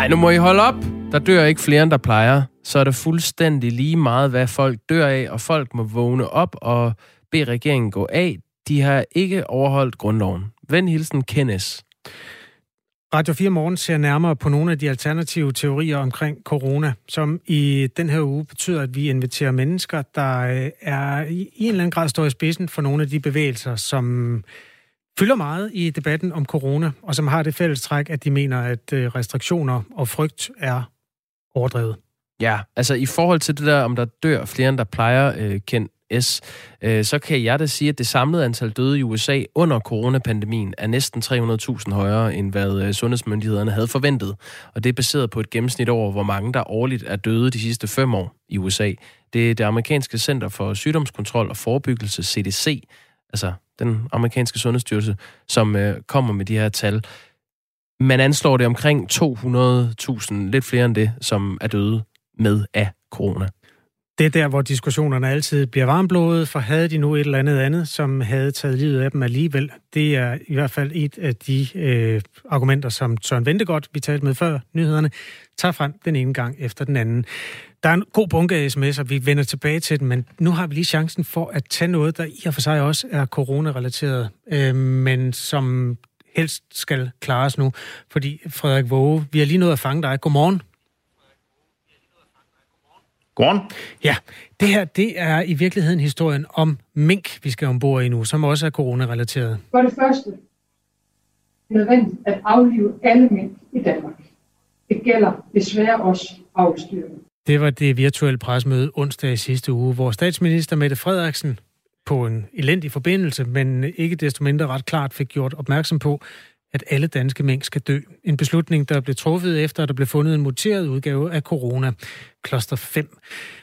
Ej, nu må I holde op. Der dør ikke flere, end der plejer. Så er det fuldstændig lige meget, hvad folk dør af, og folk må vågne op og bede regeringen gå af. De har ikke overholdt grundloven. Vend hilsen, Kennes. Radio 4 Morgen ser nærmere på nogle af de alternative teorier omkring corona, som i den her uge betyder, at vi inviterer mennesker, der øh, er i en eller anden grad står i spidsen for nogle af de bevægelser, som fylder meget i debatten om corona, og som har det fælles træk, at de mener, at øh, restriktioner og frygt er overdrevet. Ja, altså i forhold til det der, om der dør flere, end der plejer, øh, kendt S, øh, så kan jeg da sige, at det samlede antal døde i USA under coronapandemien er næsten 300.000 højere, end hvad øh, sundhedsmyndighederne havde forventet. Og det er baseret på et gennemsnit over, hvor mange der årligt er døde de sidste fem år i USA. Det er det amerikanske Center for Sygdomskontrol og Forebyggelse, CDC, altså den amerikanske sundhedsstyrelse, som øh, kommer med de her tal. Man anslår det omkring 200.000, lidt flere end det, som er døde med af corona. Det er der, hvor diskussionerne altid bliver varmblodede, for havde de nu et eller andet andet, som havde taget livet af dem alligevel. Det er i hvert fald et af de øh, argumenter, som Søren Ventegodt, vi talte med før nyhederne, tager frem den ene gang efter den anden. Der er en god bunke af sms'er, vi vender tilbage til den, men nu har vi lige chancen for at tage noget, der i og for sig også er corona-relateret, øh, men som helst skal klares nu. Fordi Frederik Våge, vi har lige nået at fange dig. Godmorgen. Godmorgen. Ja, det her det er i virkeligheden historien om mink, vi skal ombord i nu, som også er corona-relateret. For det første er nødvendigt at aflive alle mink i Danmark. Det gælder desværre også afstyrene. Det var det virtuelle presmøde onsdag i sidste uge, hvor statsminister Mette Frederiksen på en elendig forbindelse, men ikke desto mindre ret klart fik gjort opmærksom på, at alle danske mink skal dø. En beslutning, der blev truffet efter, at der blev fundet en muteret udgave af corona, kloster 5.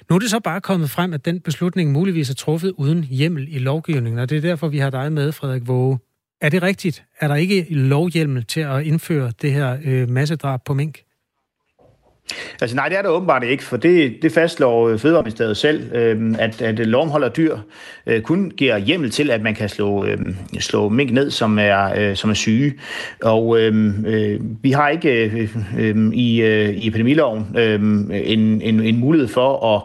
Nu er det så bare kommet frem, at den beslutning muligvis er truffet uden hjemmel i lovgivningen, og det er derfor, vi har dig med, Frederik Våge. Er det rigtigt? Er der ikke lovhjemmel til at indføre det her øh, massedrab på mink? Altså nej, det er der åbenbart ikke, for det, det fastslår Fødevareministeriet selv, øh, at, at lovmholder dyr øh, kun giver hjemmel til, at man kan slå, øh, slå mink ned, som er, øh, som er syge. Og øh, øh, vi har ikke øh, øh, i, øh, i epidemiloven øh, en, en, en mulighed for at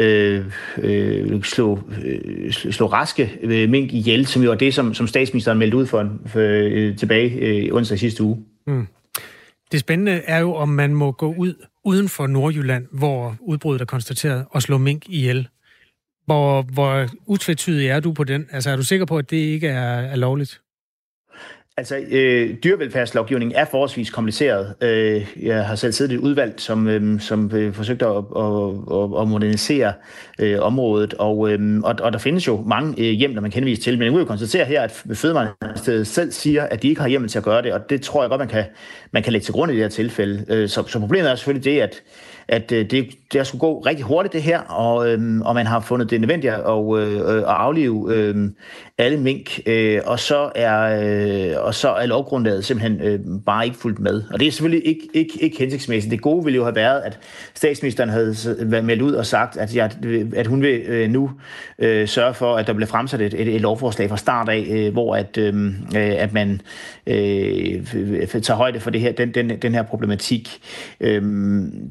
øh, øh, slå, øh, slå raske øh, mink ihjel, som jo er det, som, som statsministeren meldte ud for, for øh, tilbage øh, onsdag sidste uge. Mm. Det spændende er jo, om man må gå ud uden for Nordjylland, hvor udbruddet er konstateret, og slå mink ihjel. Hvor, hvor utvetydig er du på den? Altså, er du sikker på, at det ikke er, er lovligt? Altså, øh, dyrevelfærdslovgivningen er forholdsvis kompliceret. Øh, jeg har selv siddet i et udvalg, som, øh, som øh, forsøgte at, at, at modernisere øh, området, og, øh, og, og der findes jo mange øh, hjem, der man kan henvise til, men jeg må jo konstatere her, at Fødevareministeriet selv siger, at de ikke har hjemmel til at gøre det, og det tror jeg godt, man kan, man kan lægge til grund i det her tilfælde. Øh, så, så problemet er selvfølgelig det, at at øh, det, det skulle gå rigtig hurtigt det her, og, øh, og man har fundet det nødvendigt at, og, øh, at aflive øh, alle mink, øh, og, så er, øh, og så er lovgrundlaget simpelthen øh, bare ikke fuldt med. Og det er selvfølgelig ikke, ikke, ikke hensigtsmæssigt. Det gode ville jo have været, at statsministeren havde meldt ud og sagt, at, jeg, at hun vil øh, nu øh, sørge for, at der bliver fremsat et, et, et lovforslag fra start af, øh, hvor at, øhm, øh, at man øh, tager højde for det her, den, den, den her problematik. Øh,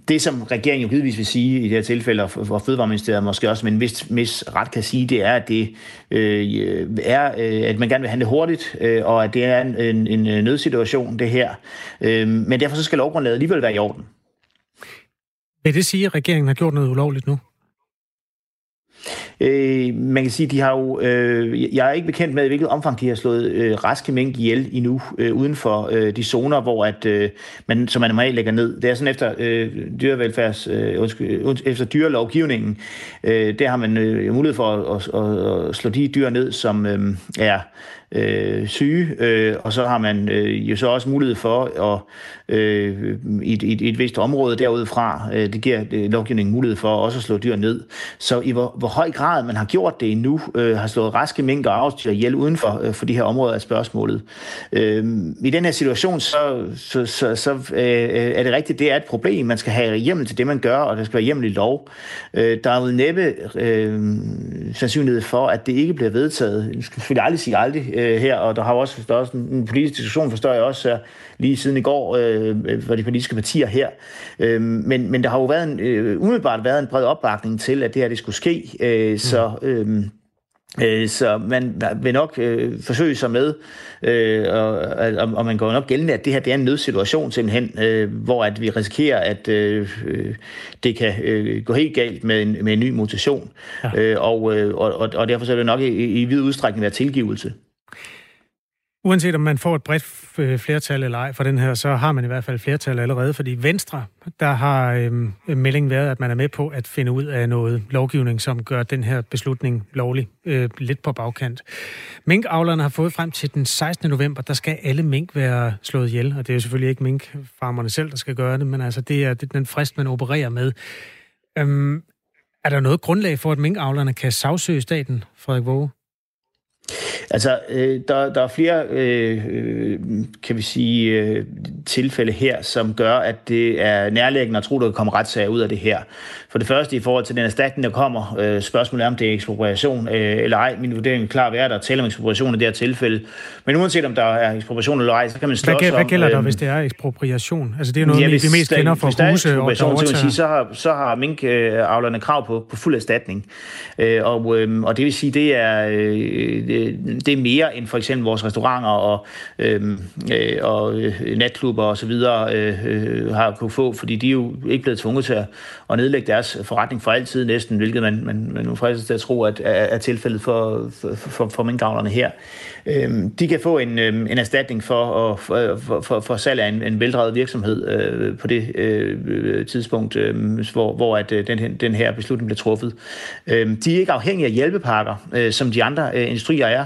det, som regeringen jo givetvis vil sige i det her tilfælde, og Fødevareministeriet måske også med en vis, vis ret kan sige, det er, at det øh, er, øh, at man gerne vil handle hurtigt, øh, og at det er en, en, en nødsituation, det her. Øh, men derfor så skal lovgrundlaget alligevel være i orden. Vil det sige, at regeringen har gjort noget ulovligt nu? Øh, man kan sige, de har jo, øh, jeg er ikke bekendt med, i hvilket omfang de har slået øh, raske mink ihjel endnu, øh, uden for øh, de zoner, hvor at, øh, man, som man normalt lægger ned. Det er sådan efter øh, dyrevelfærds, øh, undskyld, efter dyrelovgivningen, øh, der har man øh, mulighed for at, at, at, at slå de dyr ned, som øh, er øh, syge, øh, og så har man øh, jo så også mulighed for at øh, i, et, i et vist område derudfra, øh, det giver det, lovgivningen mulighed for også at slå dyr ned. Så i hvor, hvor høj grad man har gjort det endnu, øh, har slået raske mængder og afstyr ihjel uden for, øh, for de her områder af spørgsmålet. Øh, I den her situation, så, så, så, så øh, øh er det rigtigt, det er et problem. Man skal have hjemmel til det, man gør, og der skal være hjemmel i lov. Øh, der er jo næppe øh, sandsynlighed for, at det ikke bliver vedtaget. Jeg skal selvfølgelig aldrig sige aldrig, øh, her, og der har også, også en, en politisk diskussion, forstår jeg også, her, lige siden i går, øh, for de politiske partier her. Øh, men, men der har jo været en, øh, umiddelbart været en bred opbakning til, at det her det skulle ske, øh, mm. så... Øh, Øh, så man vil nok øh, forsøge sig med, øh, og, og, og man går nok gældende, at det her det er en nødsituation simpelthen, øh, hvor at vi risikerer, at øh, det kan øh, gå helt galt med en, med en ny mutation. Ja. Øh, og, øh, og, og derfor så vil det nok i, i vid udstrækning være tilgivelse. Uanset om man får et bredt øh, flertal eller ej for den her, så har man i hvert fald flertal allerede, fordi Venstre, der har øhm, meldingen været, at man er med på at finde ud af noget lovgivning, som gør den her beslutning lovlig øh, lidt på bagkant. Minkavlerne har fået frem til den 16. november, der skal alle mink være slået ihjel, og det er jo selvfølgelig ikke minkfarmerne selv, der skal gøre det, men altså det er den frist, man opererer med. Øhm, er der noget grundlag for, at minkavlerne kan sagsøge staten, Frederik Våge? Altså, øh, der, der er flere, øh, øh, kan vi sige, øh, tilfælde her, som gør, at det er nærliggende at tro, der kan komme retssager ud af det her. For det første, i forhold til den erstatning, der kommer, øh, spørgsmålet er, om det er ekspropriation øh, eller ej. Min vurdering er klar ved, at der tale om ekspropriation i det her tilfælde. Men uanset om der er ekspropriation eller ej, så kan man slås hvad, om... Hvad gælder der, øh, hvis det er ekspropriation? Altså, det er noget, ja, hvis, vi mest kender for huse og så, sige, så har, så har minkavlerne krav på, på fuld erstatning. Øh, og, øh, og det vil sige, det er... Øh, det er mere end for eksempel vores restauranter og, øhm, øh, og øh, natklubber og så videre øh, øh, har kunne få, fordi de er jo ikke blevet tvunget til at, at nedlægge deres forretning for altid næsten, hvilket man, man, man nu fristes til at tro, at er, er tilfældet for, for, for, for minkavlerne her. Øh, de kan få en, øh, en erstatning for, at, for, for, for salg af en, en veldrevet virksomhed øh, på det øh, tidspunkt, øh, hvor, hvor at, øh, den, den her beslutning blev truffet. Øh, de er ikke afhængige af hjælpepakker, øh, som de andre øh, industrier er.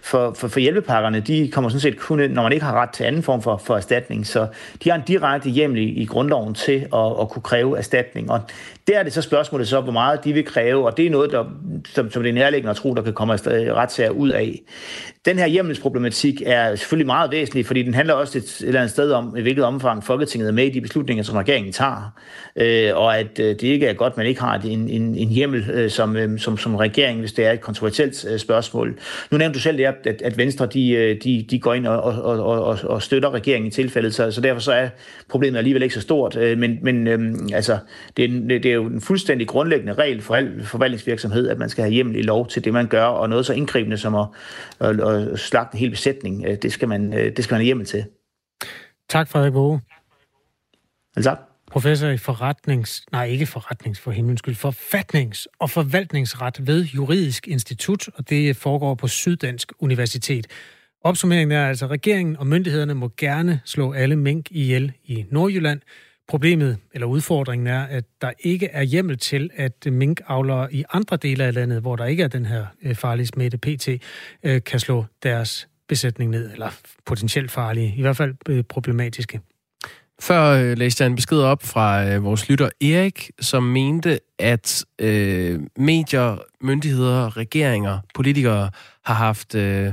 For, for, for hjælpepakkerne, de kommer sådan set kun når man ikke har ret til anden form for, for erstatning. Så de har en direkte hjemmel i, i grundloven til at, at kunne kræve erstatning. Og der er det så spørgsmålet så, hvor meget de vil kræve, og det er noget, der, som, som det er nærliggende at tro, der kan komme retssager ud af. Den her hjemmelsproblematik er selvfølgelig meget væsentlig, fordi den handler også et, et eller andet sted om, i hvilket omfang Folketinget er med i de beslutninger, som regeringen tager. Øh, og at øh, det ikke er godt, at man ikke har en, en, en hjemmel øh, som, øh, som, som regering, hvis det er et kontroversielt øh, spørgsmål. Nu nævnte du selv det, at, at Venstre de, øh, de, de går ind og, og, og, og, støtter regeringen i tilfældet, så, så derfor så er problemet alligevel ikke så stort. Øh, men men øh, altså, det, er, det er jo en fuldstændig grundlæggende regel for al forvaltningsvirksomhed, at man skal have hjemmel i lov til det, man gør, og noget så indgribende som at, at, at slagte en hel besætning, øh, det skal man, det skal man have hjemmel til. Tak, Frederik Våge. Vel tak. Professor i forretnings... Nej, ikke forretnings for himlens skyld. Forfatnings- og forvaltningsret ved Juridisk Institut, og det foregår på Syddansk Universitet. Opsummeringen er altså, at regeringen og myndighederne må gerne slå alle mink ihjel i Nordjylland. Problemet eller udfordringen er, at der ikke er hjemmel til, at minkavlere i andre dele af landet, hvor der ikke er den her øh, farlige smitte PT, øh, kan slå deres besætning ned, eller potentielt farlige, i hvert fald øh, problematiske. Før øh, læste jeg en besked op fra øh, vores lytter Erik, som mente, at øh, medier, myndigheder, regeringer, politikere har haft øh,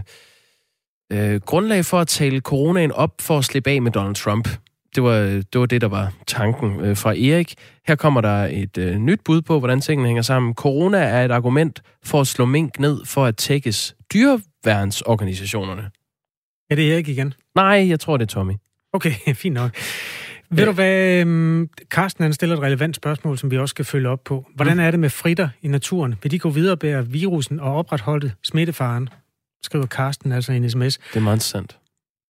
øh, grundlag for at tale coronaen op for at slippe af med Donald Trump. Det var det, var det der var tanken øh, fra Erik. Her kommer der et øh, nyt bud på, hvordan tingene hænger sammen. Corona er et argument for at slå mink ned for at tækkes dyreværnsorganisationerne. Er det Erik igen? Nej, jeg tror, det er Tommy. Okay, fint nok. Ved ja. du hvad, øhm, Carsten han stiller et relevant spørgsmål, som vi også skal følge op på. Hvordan mm. er det med fritter i naturen? Vil de gå videre bære virusen og opretholde smittefaren? Skriver Carsten altså i en sms. Det er meget interessant.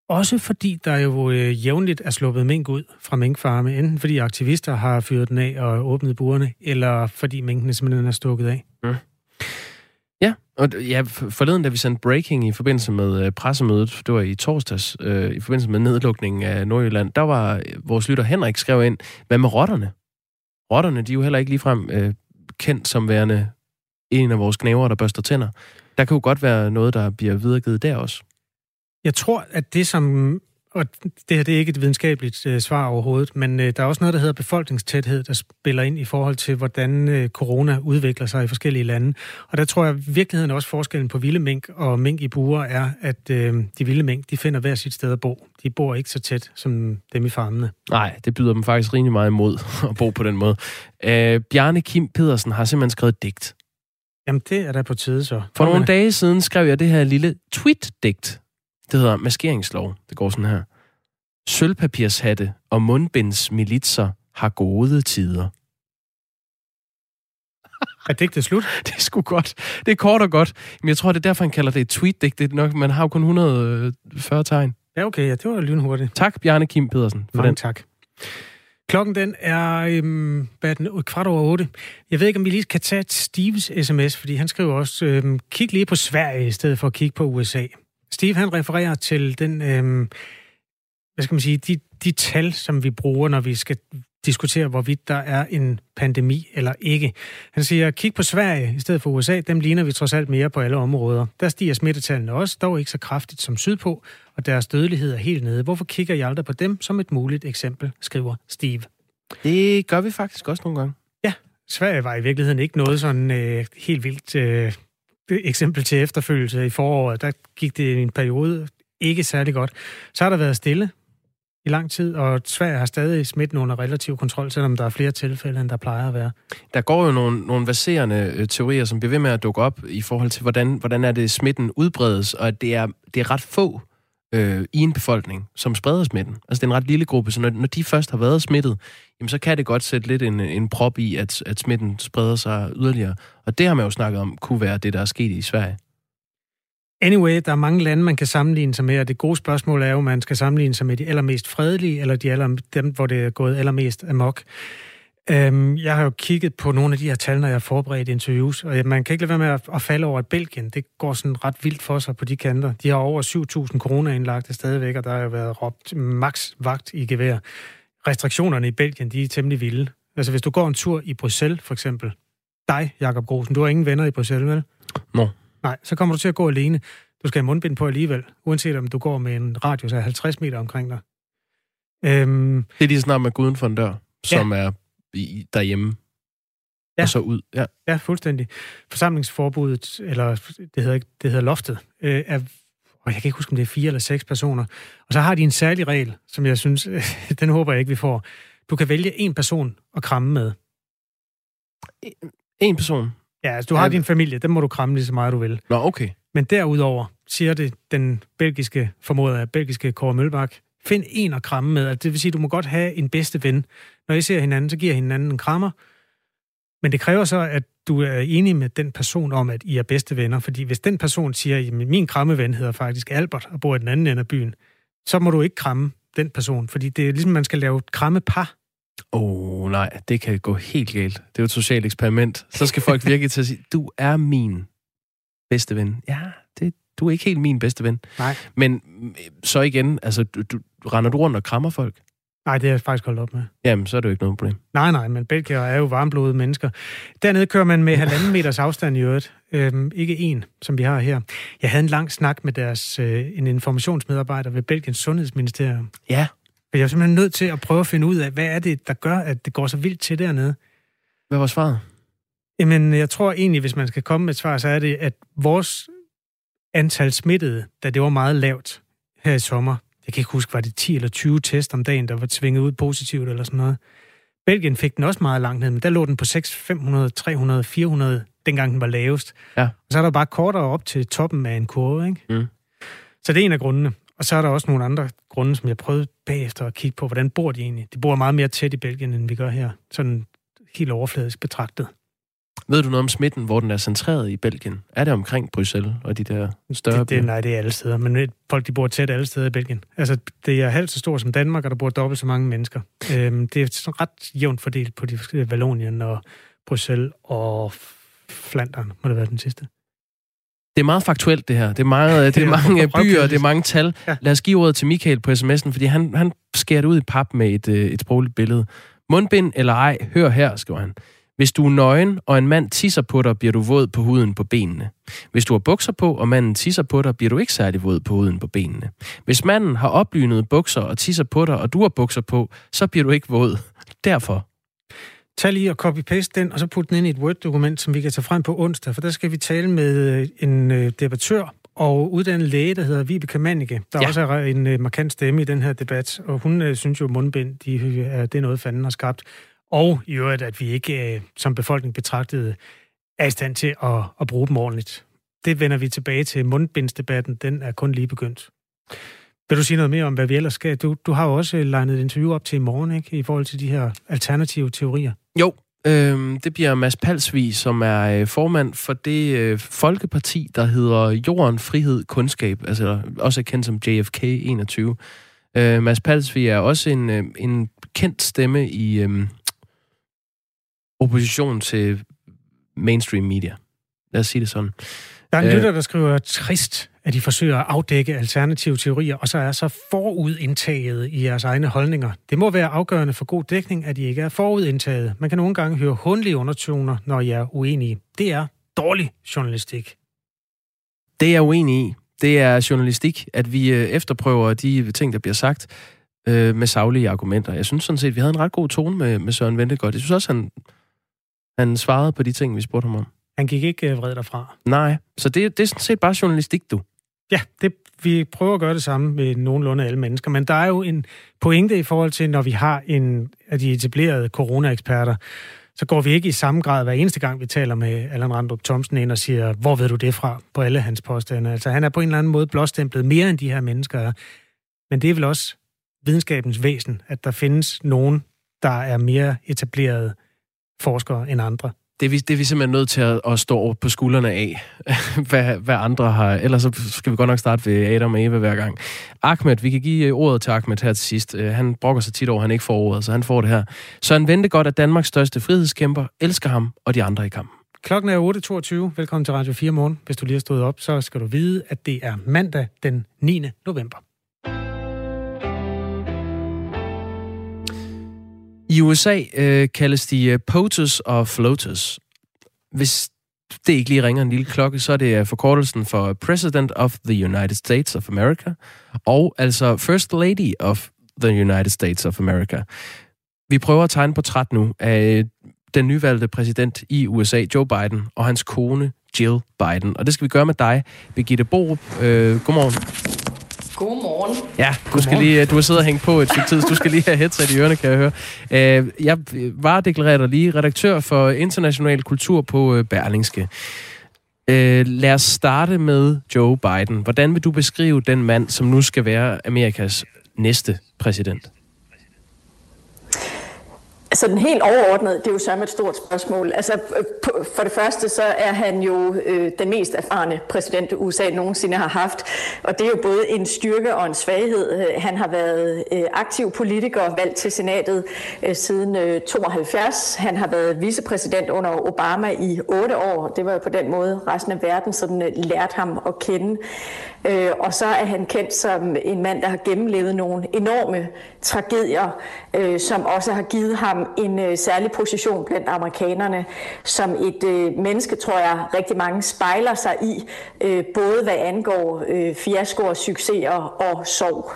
Også fordi der jo øh, jævnligt er sluppet mink ud fra minkfarme, enten fordi aktivister har fyret den af og åbnet burene, eller fordi minkene simpelthen er stukket af. Mm. Og ja, forleden, da vi sendte breaking i forbindelse med øh, pressemødet, det var i torsdags, øh, i forbindelse med nedlukningen af Nordjylland, der var øh, vores lytter Henrik skrev ind, hvad med rotterne? Rotterne, de er jo heller ikke ligefrem øh, kendt som værende en af vores knæver, der børster tænder. Der kan jo godt være noget, der bliver videregivet der også. Jeg tror, at det, som og det her det er ikke et videnskabeligt øh, svar overhovedet, men øh, der er også noget, der hedder befolkningstæthed, der spiller ind i forhold til, hvordan øh, corona udvikler sig i forskellige lande. Og der tror jeg, at virkeligheden også forskellen på vilde mink og mink i buer er, at øh, de vilde mink, de finder hver sit sted at bo. De bor ikke så tæt som dem i farmene. Nej, det byder dem faktisk rimelig meget imod at bo på den måde. Øh, Bjarne Kim Pedersen har simpelthen skrevet digt. Jamen, det er da på tide så. For nogle dage siden skrev jeg det her lille tweet-digt. Det hedder maskeringslov. Det går sådan her. Sølvpapirshatte og mundbindsmilitser har gode tider. Er digtet slut? det er sgu godt. Det er kort og godt. Men jeg tror, det er derfor, han kalder det et tweet-digt. Det er nok, man har jo kun 140 tegn. Ja, okay. Ja, det var lynhurtigt. Tak, Bjarne Kim Pedersen. For Mange den. tak. Klokken den er, øhm, hvad den, kvart over otte. Jeg ved ikke, om vi lige kan tage Steves sms, fordi han skriver også, øhm, kig lige på Sverige i stedet for at kigge på USA. Steve, han refererer til den, øhm, hvad skal man sige, de, de tal, som vi bruger, når vi skal diskutere, hvorvidt der er en pandemi eller ikke. Han siger, kig på Sverige i stedet for USA, dem ligner vi trods alt mere på alle områder. Der stiger smittetallene også, dog ikke så kraftigt som sydpå, og deres dødelighed er helt nede. Hvorfor kigger jeg aldrig på dem som et muligt eksempel, skriver Steve. Det gør vi faktisk også nogle gange. Ja, Sverige var i virkeligheden ikke noget sådan øh, helt vildt øh, eksempel til efterfølgelse i foråret. Der gik det en periode ikke særlig godt. Så har der været stille i lang tid, og Sverige har stadig smitten under relativ kontrol, selvom der er flere tilfælde, end der plejer at være. Der går jo nogle, nogle baserende øh, teorier, som bliver ved med at dukke op i forhold til, hvordan, hvordan er det smitten udbredes, og at det er, det er ret få øh, i en befolkning, som spreder smitten. Altså det er en ret lille gruppe, så når, når de først har været smittet, jamen så kan det godt sætte lidt en, en prop i, at, at smitten spreder sig yderligere. Og det har man jo snakket om, kunne være det, der er sket i Sverige. Anyway, der er mange lande, man kan sammenligne sig med, og det gode spørgsmål er jo, om man skal sammenligne sig med de allermest fredelige, eller de aller, dem, hvor det er gået allermest amok. Øhm, jeg har jo kigget på nogle af de her tal, når jeg har forberedt interviews, og man kan ikke lade være med at, falde over, at Belgien, det går sådan ret vildt for sig på de kanter. De har over 7.000 kroner indlagt stadigvæk, og der har jo været råbt max vagt i gevær. Restriktionerne i Belgien, de er temmelig vilde. Altså hvis du går en tur i Bruxelles, for eksempel, dig, Jakob Grosen, du har ingen venner i Bruxelles, vel? Nå. Nej, så kommer du til at gå alene. Du skal have mundbind på alligevel, uanset om du går med en radius af 50 meter omkring dig. Øhm, det er lige snart med guden for en dør, som ja. er i, derhjemme. Ja. Og så ud. Ja. ja, fuldstændig. Forsamlingsforbuddet, eller det hedder, det hedder loftet, øh, er og jeg kan ikke huske, om det er fire eller seks personer. Og så har de en særlig regel, som jeg synes, den håber jeg ikke, vi får. Du kan vælge en person at kramme med. En person? Ja, altså du har ja. din familie, den må du kramme lige så meget, du vil. Nå, okay. Men derudover siger det den belgiske, formoder af belgiske Kåre Mølbak, find en at kramme med. Altså, det vil sige, du må godt have en bedste ven. Når I ser hinanden, så giver hinanden en krammer. Men det kræver så, at du er enig med den person om, at I er bedste venner. Fordi hvis den person siger, at min krammeven hedder faktisk Albert og bor i den anden ende af byen, så må du ikke kramme den person. Fordi det er ligesom, man skal lave et krammepar. Åh, oh, nej, det kan gå helt galt. Det er jo et socialt eksperiment. Så skal folk virkelig til at sige, du er min bedste ven. Ja, det, du er ikke helt min bedste ven. Nej. Men så igen, altså, du, du, render du rundt og krammer folk? Nej, det har jeg faktisk holdt op med. Jamen, så er det jo ikke noget problem. Nej, nej, men belgier er jo varmblodede mennesker. Dernede kører man med halvanden meters afstand i øvrigt. Øhm, ikke en, som vi har her. Jeg havde en lang snak med deres øh, en informationsmedarbejder ved Belgiens Sundhedsministerium. Ja. Og jeg er simpelthen nødt til at prøve at finde ud af, hvad er det, der gør, at det går så vildt til dernede? Hvad var svaret? Jamen, jeg tror egentlig, hvis man skal komme med et svar, så er det, at vores antal smittede, da det var meget lavt her i sommer, jeg kan ikke huske, var det 10 eller 20 test om dagen, der var tvinget ud positivt eller sådan noget. Belgien fik den også meget langt ned, men der lå den på 6, 500, 300, 400, dengang den var lavest. Ja. Og så er der bare kortere op til toppen af en kurve, ikke? Mm. Så det er en af grundene. Og så er der også nogle andre grunde, som jeg prøvede bagefter at kigge på, hvordan bor de egentlig? De bor meget mere tæt i Belgien, end vi gør her. Sådan helt overfladisk betragtet. Ved du noget om smitten, hvor den er centreret i Belgien? Er det omkring Bruxelles og de der større det, det, Nej, det er alle steder. Men folk, de bor tæt alle steder i Belgien. Altså, det er halvt så stort som Danmark, og der bor dobbelt så mange mennesker. Øhm, det er ret jævnt fordelt på de Vallonien og Bruxelles og Flandern, må det være den sidste. Det er meget faktuelt, det her. Det er, meget, det er mange byer, det er mange tal. Lad os give ordet til Michael på sms'en, fordi han, han skærer det ud i pap med et, øh, et sprogligt billede. Mundbind eller ej, hør her, skriver han. Hvis du er nøgen, og en mand tisser på dig, bliver du våd på huden på benene. Hvis du har bukser på, og manden tisser på dig, bliver du ikke særlig våd på huden på benene. Hvis manden har oplynede bukser og tisser på dig, og du har bukser på, så bliver du ikke våd. Derfor. Tag lige og copy-paste den, og så put den ind i et Word-dokument, som vi kan tage frem på onsdag, for der skal vi tale med øh, en øh, debattør og uddannet læge, der hedder Vibeke Mannicke, der ja. også er en øh, markant stemme i den her debat, og hun synes jo, at mundbind, de, det er noget, fanden har skabt. Og i øvrigt, at vi ikke øh, som befolkning betragtede er i stand til at, at bruge dem ordentligt. Det vender vi tilbage til. Mundbindsdebatten, den er kun lige begyndt. Vil du sige noget mere om, hvad vi ellers skal? Du, du har jo også øh, legnet et interview op til i morgen, ikke? I forhold til de her alternative teorier. Jo, øh, det bliver Mads Palsvig, som er øh, formand for det øh, folkeparti, der hedder Jorden, Frihed, Kundskab, altså også er kendt som JFK 21. Øh, Mads Palsvig er også en, øh, en kendt stemme i øh, opposition til mainstream media. Lad os sige det sådan. Der er en øh, lytter, der skriver trist, at de forsøger at afdække alternative teorier, og så er så forudindtaget i jeres egne holdninger. Det må være afgørende for god dækning, at I ikke er forudindtaget. Man kan nogle gange høre hundlige undertoner, når I er uenige. Det er dårlig journalistik. Det er jeg uenig i. Det er journalistik, at vi øh, efterprøver de ting, der bliver sagt øh, med saglige argumenter. Jeg synes sådan set, vi havde en ret god tone med, med Søren Ventegodt. Jeg synes også, han, han svarede på de ting, vi spurgte ham om. Han gik ikke øh, vred derfra. Nej, så det, det er sådan set bare journalistik, du. Ja, det, vi prøver at gøre det samme med nogenlunde alle mennesker, men der er jo en pointe i forhold til, når vi har en af de etablerede corona-eksperter, så går vi ikke i samme grad hver eneste gang, vi taler med Allan Randrup Thomsen ind og siger, hvor ved du det fra på alle hans påstande. Altså han er på en eller anden måde blåstemplet mere end de her mennesker er. Men det er vel også videnskabens væsen, at der findes nogen, der er mere etablerede forskere end andre det er, vi, det er vi simpelthen nødt til at, at stå på skuldrene af, hvad, hvad andre har. Ellers så skal vi godt nok starte ved Adam og Eva hver gang. Ahmed, vi kan give ordet til Ahmed her til sidst. Øh, han brokker sig tit over, at han ikke får ordet, så han får det her. Så han vente godt, at Danmarks største frihedskæmper elsker ham og de andre i kampen. Klokken er 8.22. Velkommen til Radio 4 morgen. Hvis du lige har stået op, så skal du vide, at det er mandag den 9. november. I USA øh, kaldes de øh, POTUS og FLOTUS. Hvis det ikke lige ringer en lille klokke, så er det øh, forkortelsen for President of the United States of America, og altså First Lady of the United States of America. Vi prøver at tegne portræt nu af øh, den nyvalgte præsident i USA, Joe Biden, og hans kone, Jill Biden. Og det skal vi gøre med dig, Birgitte Borup. Øh, godmorgen. Godmorgen. Ja, du, skal lige, du har siddet og hængt på et stykke tid, du skal lige have headset i ørerne, kan jeg høre. Øh, jeg var deklareret lige redaktør for international kultur på øh, Berlingske. Øh, lad os starte med Joe Biden. Hvordan vil du beskrive den mand, som nu skal være Amerikas næste præsident? Altså, sådan helt overordnet, det er jo så et stort spørgsmål. Altså, for det første, så er han jo øh, den mest erfarne præsident, USA nogensinde har haft. Og det er jo både en styrke og en svaghed. Øh, han har været øh, aktiv politiker, valgt til senatet øh, siden øh, 72. Han har været vicepræsident under Obama i otte år. Det var jo på den måde, resten af verden sådan, øh, lærte ham at kende. Øh, og så er han kendt som en mand, der har gennemlevet nogle enorme tragedier, øh, som også har givet ham en øh, særlig position blandt amerikanerne, som et øh, menneske, tror jeg, rigtig mange spejler sig i, øh, både hvad angår øh, fiaskoer, succeser og sorg.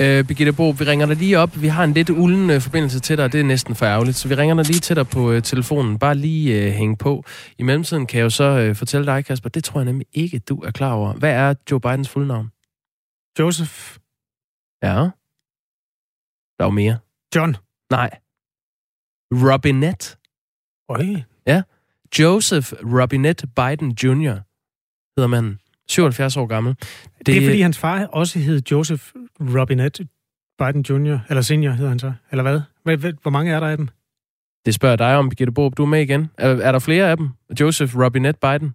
Øh, Birgitte Bo, vi ringer dig lige op. Vi har en lidt ulden øh, forbindelse til dig, og det er næsten for ærgerligt. Så vi ringer dig lige til dig på øh, telefonen. Bare lige øh, hænge på. I mellemtiden kan jeg jo så øh, fortælle dig, Kasper, det tror jeg nemlig ikke, du er klar over. Hvad er Joe Bidens fulde navn? Joseph. Ja. Der er jo mere. John. Nej. Robinette. Øj. Ja. Joseph Robinette Biden Jr. hedder manden. 77 år gammel. Det, det er fordi hans far også hed Joseph Robinette Biden Jr., eller senior hedder han så, eller hvad? Hvor mange er der af dem? Det spørger dig om, Birgitte Bob. Du er med igen. Er, er der flere af dem? Joseph Robinette Biden?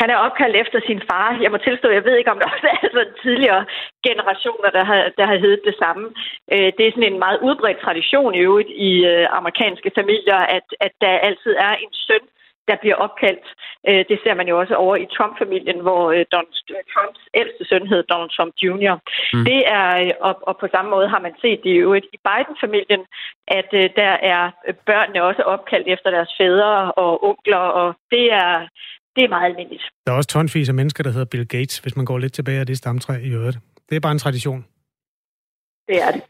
Han er opkaldt efter sin far. Jeg må tilstå, jeg ved ikke, om der også er sådan tidligere generationer, der har, der har heddet det samme. Øh, det er sådan en meget udbredt tradition i øvrigt i øh, amerikanske familier, at, at der altid er en søn, der bliver opkaldt. Øh, det ser man jo også over i Trump-familien, hvor Donald Trumps ældste søn hed Donald Trump Jr. Mm. Det er, og, og på samme måde har man set det jo i Biden-familien, at der er børnene også opkaldt efter deres fædre og onkler, og det er, det er meget almindeligt. Der er også tonsvis af mennesker, der hedder Bill Gates, hvis man går lidt tilbage af det stamtræ i øvrigt. Det er bare en tradition. Det er det.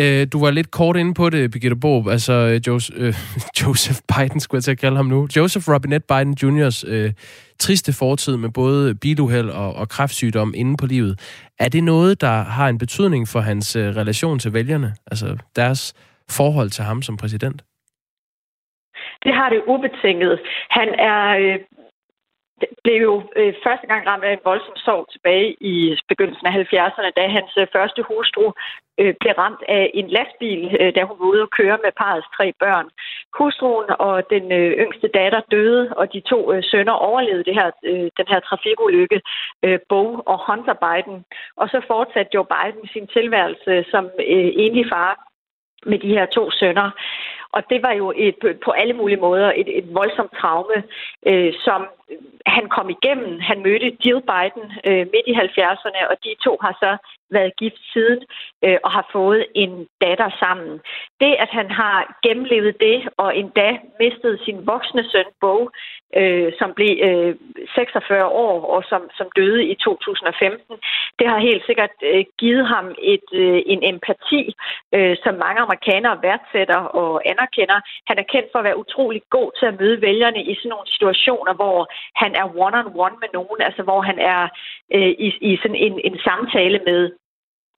Øh, du var lidt kort inde på det, Birgitte Bob. Altså, øh, Joseph, øh, Joseph Biden, skulle jeg til at kalde ham nu. Joseph Robinette Biden Jr.'s øh, triste fortid med både biluheld og, og kræftsygdom inde på livet. Er det noget, der har en betydning for hans øh, relation til vælgerne? Altså, deres forhold til ham som præsident? Det har det ubetinget. Han er øh, blev jo øh, første gang ramt af en voldsom sorg tilbage i begyndelsen af 70'erne, da hans øh, første hustru øh, blev ramt af en lastbil, øh, da hun var ude at køre med parets tre børn. Hustruen og den øh, yngste datter døde, og de to øh, sønner overlevede det her, øh, den her trafikulykke, øh, Bo og Hunter Biden. Og så fortsatte Joe Biden sin tilværelse som øh, enlig far med de her to sønner. Og det var jo et, på alle mulige måder et, et voldsomt traume, øh, som han kom igennem. Han mødte Jill Biden øh, midt i 70'erne, og de to har så været gift siden øh, og har fået en datter sammen. Det, at han har gennemlevet det og endda mistet sin voksne søn, Bo, øh, som blev øh, 46 år og som, som døde i 2015, det har helt sikkert øh, givet ham et, øh, en empati, øh, som mange amerikanere værdsætter og anerkender. Han er kendt for at være utrolig god til at møde vælgerne i sådan nogle situationer, hvor han er one-on-one med nogen, altså hvor han er øh, i, i sådan en, en samtale med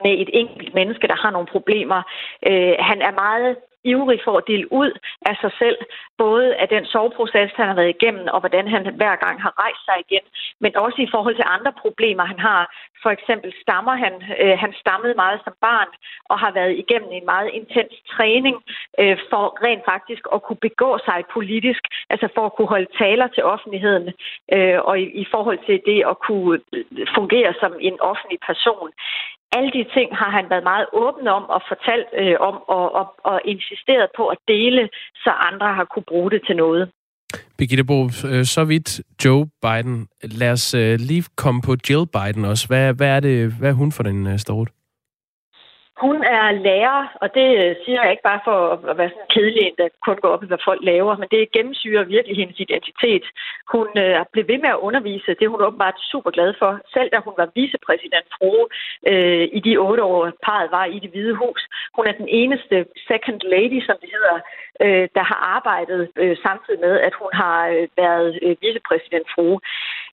med et enkelt menneske, der har nogle problemer. Øh, han er meget ivrig for at dele ud af sig selv, både af den soveproces, han har været igennem, og hvordan han hver gang har rejst sig igen, men også i forhold til andre problemer, han har. For eksempel stammer han. Øh, han stammede meget som barn, og har været igennem en meget intens træning øh, for rent faktisk at kunne begå sig politisk, altså for at kunne holde taler til offentligheden, øh, og i, i forhold til det at kunne fungere som en offentlig person alle de ting har han været meget åben om og fortalt øh, om og, og, og insisteret på at dele, så andre har kunne bruge det til noget. Birgitte Bo, øh, så vidt Joe Biden. Lad os øh, lige komme på Jill Biden også. Hvad, hvad, er, det, hvad er hun for den øh, stort? store? Hun er lærer, og det øh, siger jeg ikke bare for at være sådan kedelig, der kun går op i, hvad folk laver, men det gennemsyrer virkelig hendes identitet. Hun øh, blev ved med at undervise, det er hun åbenbart super glad for, selv da hun var vicepræsident frue øh, i de otte år, parret var i det hvide hus. Hun er den eneste second lady, som det hedder, øh, der har arbejdet øh, samtidig med, at hun har øh, været øh, vicepræsident frue.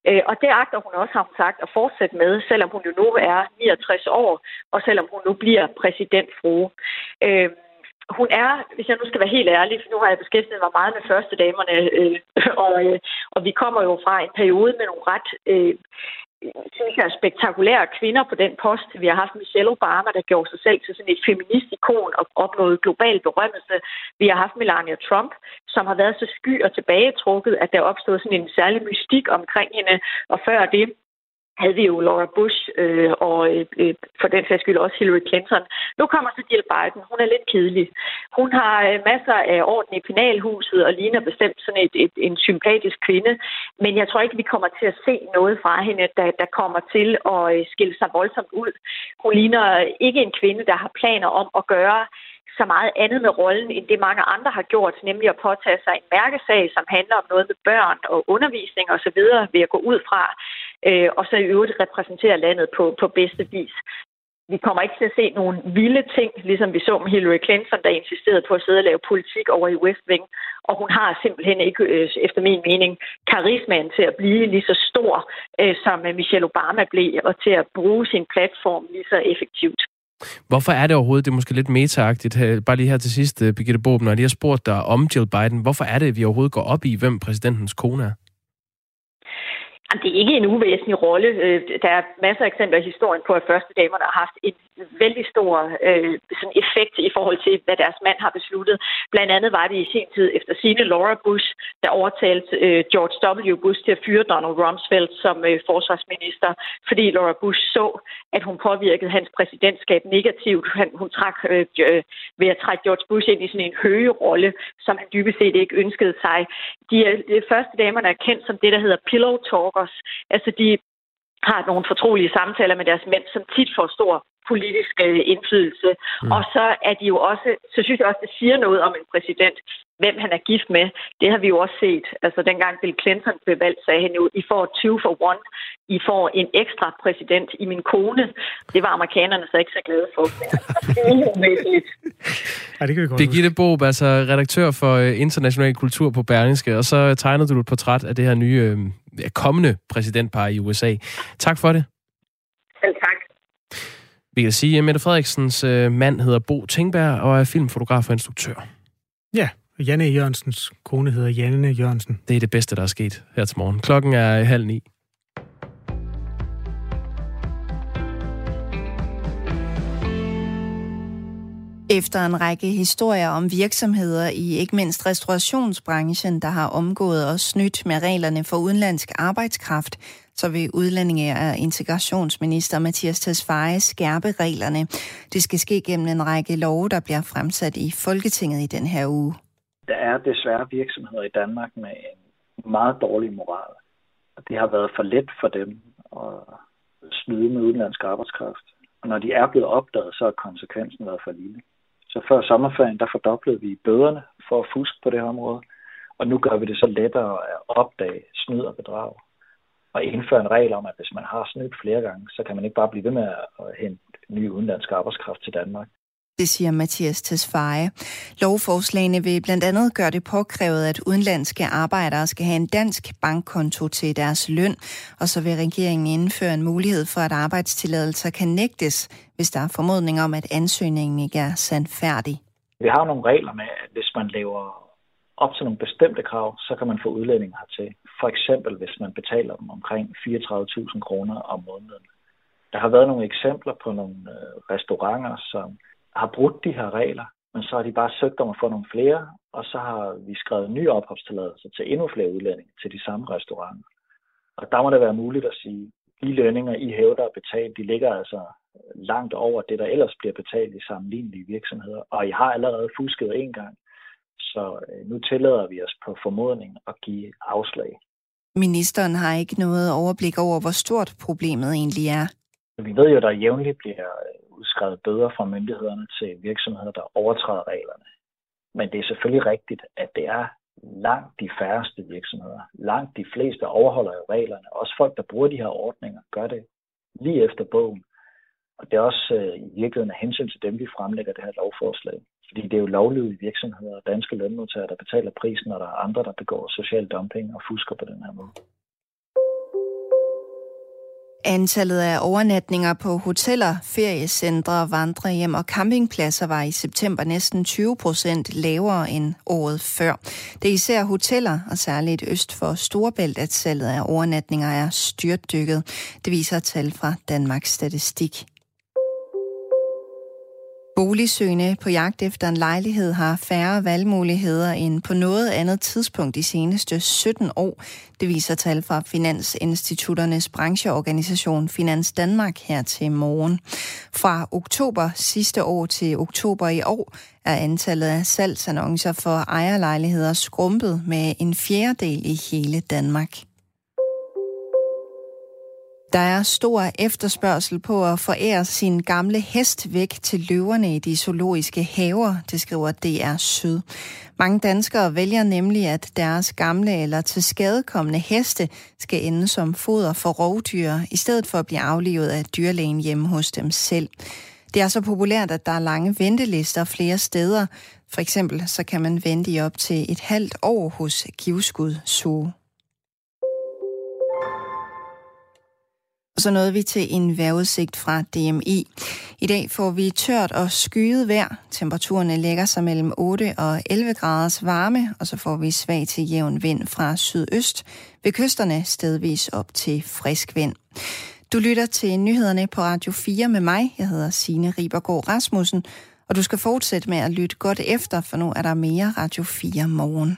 Øh, og det agter hun også, har hun sagt, at fortsætte med, selvom hun jo nu er 69 år, og selvom hun nu bliver præsidentfrue. Øh, hun er, hvis jeg nu skal være helt ærlig, for nu har jeg beskæftiget mig meget med første damerne, øh, og, øh, og vi kommer jo fra en periode med nogle ret øh, synes jeg, spektakulære kvinder på den post. Vi har haft Michelle Obama, der gjorde sig selv til sådan et feministikon og opnåede global berømmelse. Vi har haft Melania Trump, som har været så sky og tilbagetrukket, at der opstod sådan en særlig mystik omkring hende. Og før det, havde vi jo Laura Bush øh, og øh, for den sags skyld også Hillary Clinton. Nu kommer så Jill Biden. Hun er lidt kedelig. Hun har øh, masser af orden i penalhuset og ligner bestemt sådan et, et, en sympatisk kvinde. Men jeg tror ikke, vi kommer til at se noget fra hende, der, der kommer til at øh, skille sig voldsomt ud. Hun ligner ikke en kvinde, der har planer om at gøre så meget andet med rollen, end det mange andre har gjort, nemlig at påtage sig en mærkesag, som handler om noget med børn og undervisning osv., ved at gå ud fra, øh, og så i øvrigt repræsentere landet på, på bedste vis. Vi kommer ikke til at se nogle vilde ting, ligesom vi så med Hillary Clinton, der insisterede på at sidde og lave politik over i West Wing. Og hun har simpelthen ikke, øh, efter min mening, karismaen til at blive lige så stor, øh, som øh, Michelle Obama blev, og til at bruge sin platform lige så effektivt. Hvorfor er det overhovedet, det er måske lidt metaagtigt, øh, bare lige her til sidst, Birgitte Bob, når jeg lige har spurgt dig om Jill Biden, hvorfor er det, at vi overhovedet går op i, hvem præsidentens kone er? Det er ikke en uvæsentlig rolle. Øh, der er masser af eksempler i historien på, at første damerne har haft en vældig stor øh, sådan effekt i forhold til, hvad deres mand har besluttet. Blandt andet var det i sin tid efter sine Laura Bush, der overtalte øh, George W. Bush til at fyre Donald Rumsfeld som øh, forsvarsminister, fordi Laura Bush så, at hun påvirkede hans præsidentskab negativt. Han, hun trak øh, øh ved at trække George Bush ind i sådan en høje-rolle, som han dybest set ikke ønskede sig. De, de første damerne er kendt som det, der hedder pillow talkers. Altså de har nogle fortrolige samtaler med deres mænd, som tit får stor politisk øh, indflydelse. Mm. Og så er de jo også, så synes jeg også, det siger noget om en præsident, hvem han er gift med. Det har vi jo også set. Altså dengang Bill Clinton blev valgt, sagde han jo, I får 20 for one. I får en ekstra præsident i min kone. Det var amerikanerne så ikke så glade for. det er ja, det kan vi godt Birgitte Bob, altså redaktør for øh, international kultur på Berlingske, og så tegnede du et portræt af det her nye øh, kommende præsidentpar i USA. Tak for det. Selv tak. Vi kan sige, at Mette Frederiksens øh, mand hedder Bo Tingberg og er filmfotograf og instruktør. Ja, Janne Jørgensens kone hedder Janne Jørgensen. Det er det bedste, der er sket her til morgen. Klokken er halv ni. Efter en række historier om virksomheder i ikke mindst restaurationsbranchen, der har omgået og snydt med reglerne for udenlandsk arbejdskraft, så vil udlændinge og integrationsminister Mathias Tesfaye skærpe reglerne. Det skal ske gennem en række love, der bliver fremsat i Folketinget i den her uge. Der er desværre virksomheder i Danmark med en meget dårlig moral. Det har været for let for dem at snyde med udenlandsk arbejdskraft. Og når de er blevet opdaget, så har konsekvensen været for lille. Så før sommerferien, der fordoblede vi bøderne for at fuske på det her område. Og nu gør vi det så lettere at opdage snyd og bedrag. Og indføre en regel om, at hvis man har snydt flere gange, så kan man ikke bare blive ved med at hente ny udenlandsk arbejdskraft til Danmark. Det siger Mathias Tesfaye. Lovforslagene vil blandt andet gøre det påkrævet, at udenlandske arbejdere skal have en dansk bankkonto til deres løn, og så vil regeringen indføre en mulighed for, at arbejdstilladelser kan nægtes, hvis der er formodning om, at ansøgningen ikke er sandfærdig. Vi har nogle regler med, at hvis man laver op til nogle bestemte krav, så kan man få udlænding hertil. For eksempel, hvis man betaler dem omkring 34.000 kroner om måneden. Der har været nogle eksempler på nogle øh, restauranter, som har brudt de her regler, men så har de bare søgt om at få nogle flere, og så har vi skrevet nye opholdstilladelser til endnu flere udlændinge til de samme restauranter. Og der må det være muligt at sige, de lønninger, I hævder at betale, de ligger altså langt over det, der ellers bliver betalt i sammenlignelige virksomheder. Og I har allerede fusket en gang, så øh, nu tillader vi os på formodning at give afslag. Ministeren har ikke noget overblik over, hvor stort problemet egentlig er. Vi ved jo, at der jævnligt bliver udskrevet bøder fra myndighederne til virksomheder, der overtræder reglerne. Men det er selvfølgelig rigtigt, at det er langt de færreste virksomheder. Langt de fleste overholder jo reglerne. Også folk, der bruger de her ordninger, gør det lige efter bogen. Og det er også øh, i virkeligheden af hensyn til dem, vi fremlægger det her lovforslag. Fordi det er jo lovlydige virksomheder og danske lønmodtagere, der betaler prisen, når der er andre, der begår social dumping og fusker på den her måde. Antallet af overnatninger på hoteller, feriecentre, vandrehjem og campingpladser var i september næsten 20 procent lavere end året før. Det er især hoteller, og særligt øst for Storbælt, at salget af overnatninger er styrtdykket. Det viser tal fra Danmarks Statistik. Boligsøgende på jagt efter en lejlighed har færre valgmuligheder end på noget andet tidspunkt de seneste 17 år. Det viser tal fra Finansinstitutternes brancheorganisation Finans Danmark her til morgen. Fra oktober sidste år til oktober i år er antallet af salgsannoncer for ejerlejligheder skrumpet med en fjerdedel i hele Danmark. Der er stor efterspørgsel på at forære sin gamle hest væk til løverne i de zoologiske haver, det skriver DR Syd. Mange danskere vælger nemlig, at deres gamle eller til skadekommende heste skal ende som foder for rovdyr, i stedet for at blive aflivet af dyrlægen hjemme hos dem selv. Det er så populært, at der er lange ventelister flere steder. For eksempel så kan man vente i op til et halvt år hos Givskud Zoo. Så nåede vi til en vejrudsigt fra DMI. I dag får vi tørt og skyet vejr. Temperaturerne lægger sig mellem 8 og 11 graders varme, og så får vi svag til jævn vind fra sydøst. Ved kysterne stedvis op til frisk vind. Du lytter til nyhederne på Radio 4 med mig. Jeg hedder Signe Ribergaard Rasmussen, og du skal fortsætte med at lytte godt efter, for nu er der mere Radio 4 morgen.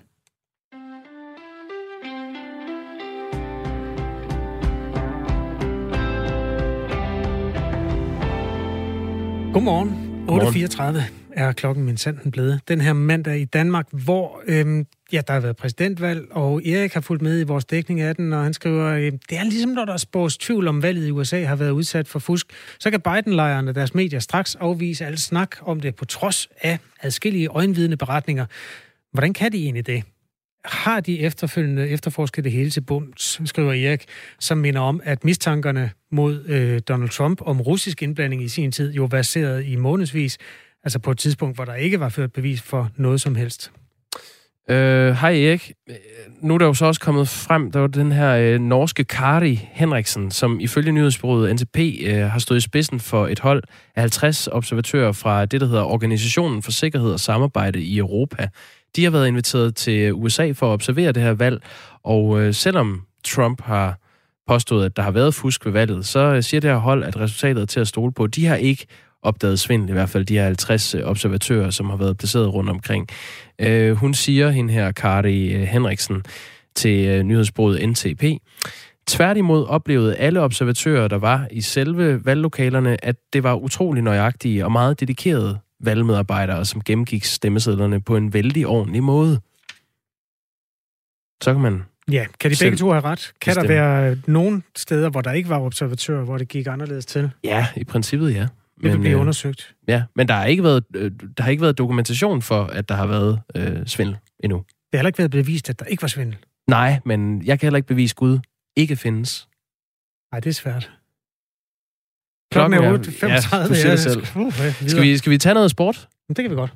Godmorgen. 8.34 er klokken min sanden blevet. Den her mandag i Danmark, hvor øhm, ja, der har været præsidentvalg, og Erik har fulgt med i vores dækning af den, og han skriver, øh, det er ligesom når der spås tvivl om valget i USA har været udsat for fusk, så kan Biden-lejrene deres medier straks afvise alt snak om det på trods af adskillige øjenvidende beretninger. Hvordan kan de egentlig det? Har de efterfølgende efterforsket det hele til bunds, skriver Erik, som minder om, at mistankerne mod øh, Donald Trump om russisk indblanding i sin tid jo baseret i månedsvis, altså på et tidspunkt, hvor der ikke var ført bevis for noget som helst. Øh, hej Erik. Nu er der jo så også kommet frem, der var den her øh, norske Kari Henriksen, som ifølge nyhedsbureauet NTP øh, har stået i spidsen for et hold af 50 observatører fra det, der hedder Organisationen for Sikkerhed og Samarbejde i Europa. De har været inviteret til USA for at observere det her valg, og øh, selvom Trump har påstået, at der har været fusk ved valget, så øh, siger det her hold, at resultatet er til at stole på. De har ikke opdaget svindel, i hvert fald de her 50 øh, observatører, som har været placeret rundt omkring. Øh, hun siger, hende her, Kari øh, Henriksen, til øh, nyhedsbruget NTP, Tværtimod oplevede alle observatører, der var i selve valglokalerne, at det var utrolig nøjagtige og meget dedikerede valgmedarbejdere, som gennemgik stemmesedlerne på en vældig ordentlig måde. Så kan man Ja, kan de begge to have ret? Kan bestemme. der være nogle steder, hvor der ikke var observatører, hvor det gik anderledes til? Ja, i princippet ja. Men, det vil blive øh, undersøgt. Ja, men der har ikke været, øh, der har ikke været dokumentation for, at der har været øh, svindel endnu. Det har heller ikke været bevist, at der ikke var svindel. Nej, men jeg kan heller ikke bevise Gud ikke findes. Nej, det er svært. Klokken er 8.35. Ja, du siger det selv. Uh, skal, vi, skal vi tage noget sport? Det kan vi godt.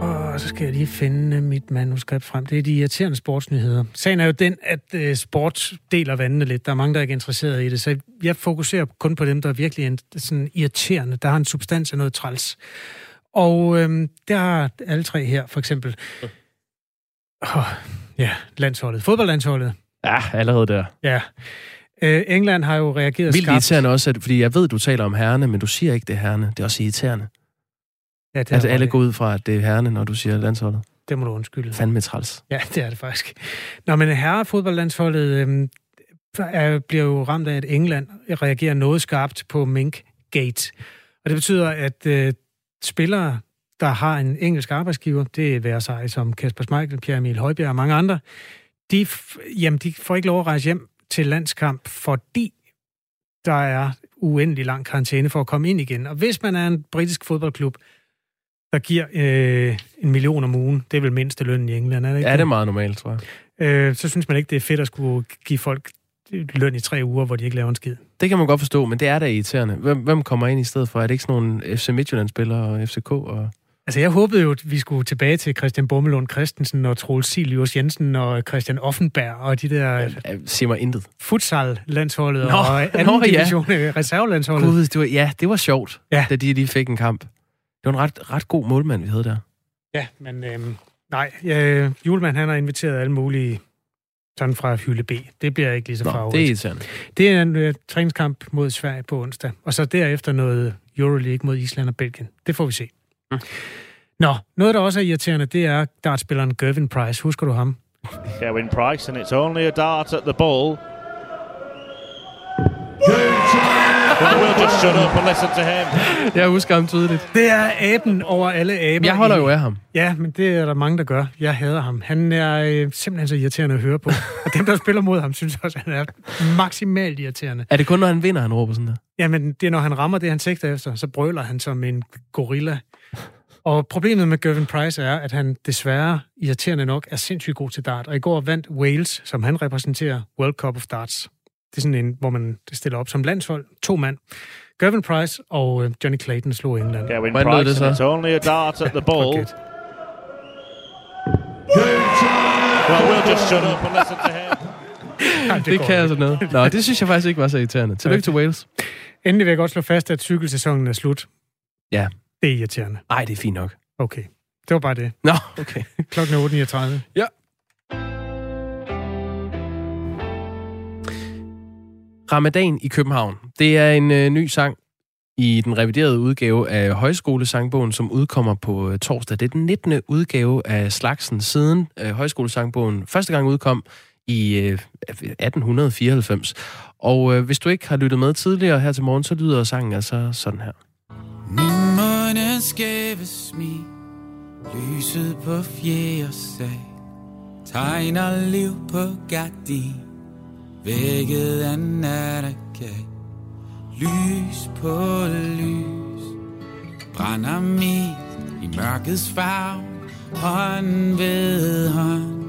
Og så skal jeg lige finde mit manuskript frem. Det er de irriterende sportsnyheder. Sagen er jo den, at uh, sport deler vandene lidt. Der er mange, der er ikke interesseret i det. Så jeg fokuserer kun på dem, der er virkelig sådan irriterende. Der har en substans af noget træls. Og øhm, der har alle tre her, for eksempel. Oh, ja, landsholdet. Fodboldlandsholdet. Ja, allerede der. Ja. Øh, England har jo reageret Vildt skarpt. irriterende også, at, fordi jeg ved, du taler om herrene, men du siger ikke, det er herrene. Det er også irriterende. Ja, det at alle går ud fra, at det er herrene, når du siger landsholdet. Det må du undskylde. Fandme træls. Ja, det er det faktisk. Nå, men herrefodboldlandsholdet øh, er, bliver jo ramt af, at England reagerer noget skarpt på Mink Gate. Og det betyder, at øh, spillere, der har en engelsk arbejdsgiver, det er sig som Kasper Schmeichel, Pierre Emil Højbjerg og mange andre, de, jamen, de får ikke lov at rejse hjem til landskamp, fordi der er uendelig lang karantæne for at komme ind igen. Og hvis man er en britisk fodboldklub, der giver øh, en million om ugen, det er vel mindste løn i England, er det ikke? Ja, det er meget normalt, tror jeg. Øh, så synes man ikke, det er fedt at skulle give folk løn i tre uger, hvor de ikke laver en skid. Det kan man godt forstå, men det er da irriterende. Hvem, hvem kommer ind i stedet for? Er det ikke sådan nogle FC Midtjylland-spillere og FCK? Og... Altså, jeg håbede jo, at vi skulle tilbage til Christian Bummelund Christensen og Troels Silius Jensen og Christian Offenberg og de der... Ja, siger mig intet. Futsal-landsholdet nå, og anden nå, division ja. reservelandsholdet. Gud, det var, ja, det var sjovt, ja. da de lige fik en kamp. Det var en ret, ret god målmand, vi havde der. Ja, men øhm, nej, øh, Julemand han har inviteret alle mulige sådan fra Hylde B. Det bliver ikke lige så farvet. det er irriterende. Det er en uh, træningskamp mod Sverige på onsdag, og så derefter noget Euroleague mod Island og Belgien. Det får vi se. Mm. Nå, noget, der også er irriterende, det er dartspilleren Gervin Price. Husker du ham? Gervin Price, and it's only a dart at the ball. well, we'll just shut up and listen to him. Jeg husker ham tydeligt. Det er aben over alle aber. Jeg holder jo af ham. Ja, men det er der mange, der gør. Jeg hader ham. Han er øh, simpelthen så irriterende at høre på. Og dem, der spiller mod ham, synes også, at han er maksimalt irriterende. Er det kun, når han vinder, han råber sådan der? Jamen, det er, når han rammer det, han sigter efter, så brøler han som en gorilla. Og problemet med Gervin Price er, at han desværre, irriterende nok, er sindssygt god til dart. Og i går vandt Wales, som han repræsenterer, World Cup of Darts. Det er sådan en, hvor man stiller op som landshold. To mand. Gervin Price og øh, Johnny Clayton slog England. Gervin Hvordan Price, det så? it's only a dart at the ball. well, we'll just shut up and listen to him. det, det kan altså noget. Nå, det synes jeg faktisk ikke var så irriterende. Tillykke til Wales. Endelig vil jeg godt slå fast, at cykelsæsonen er slut. Ja. Det er irriterende. Nej, det er fint nok. Okay. Det var bare det. Nå, okay. Klokken er 8.39. Ja. Ramadan i København. Det er en øh, ny sang i den reviderede udgave af Højskolesangbogen, som udkommer på øh, torsdag. Det er den 19. udgave af slagsen siden øh, Højskolesangbogen første gang udkom i øh, 1894. Og øh, hvis du ikke har lyttet med tidligere her til morgen, så lyder sangen altså sådan her. Min skæve smil, lyset på fjerde sag, tegner liv på gardin. Vækket af nattergag, Lys på lys, brænder mit i mørkets farve, hånd ved hånd,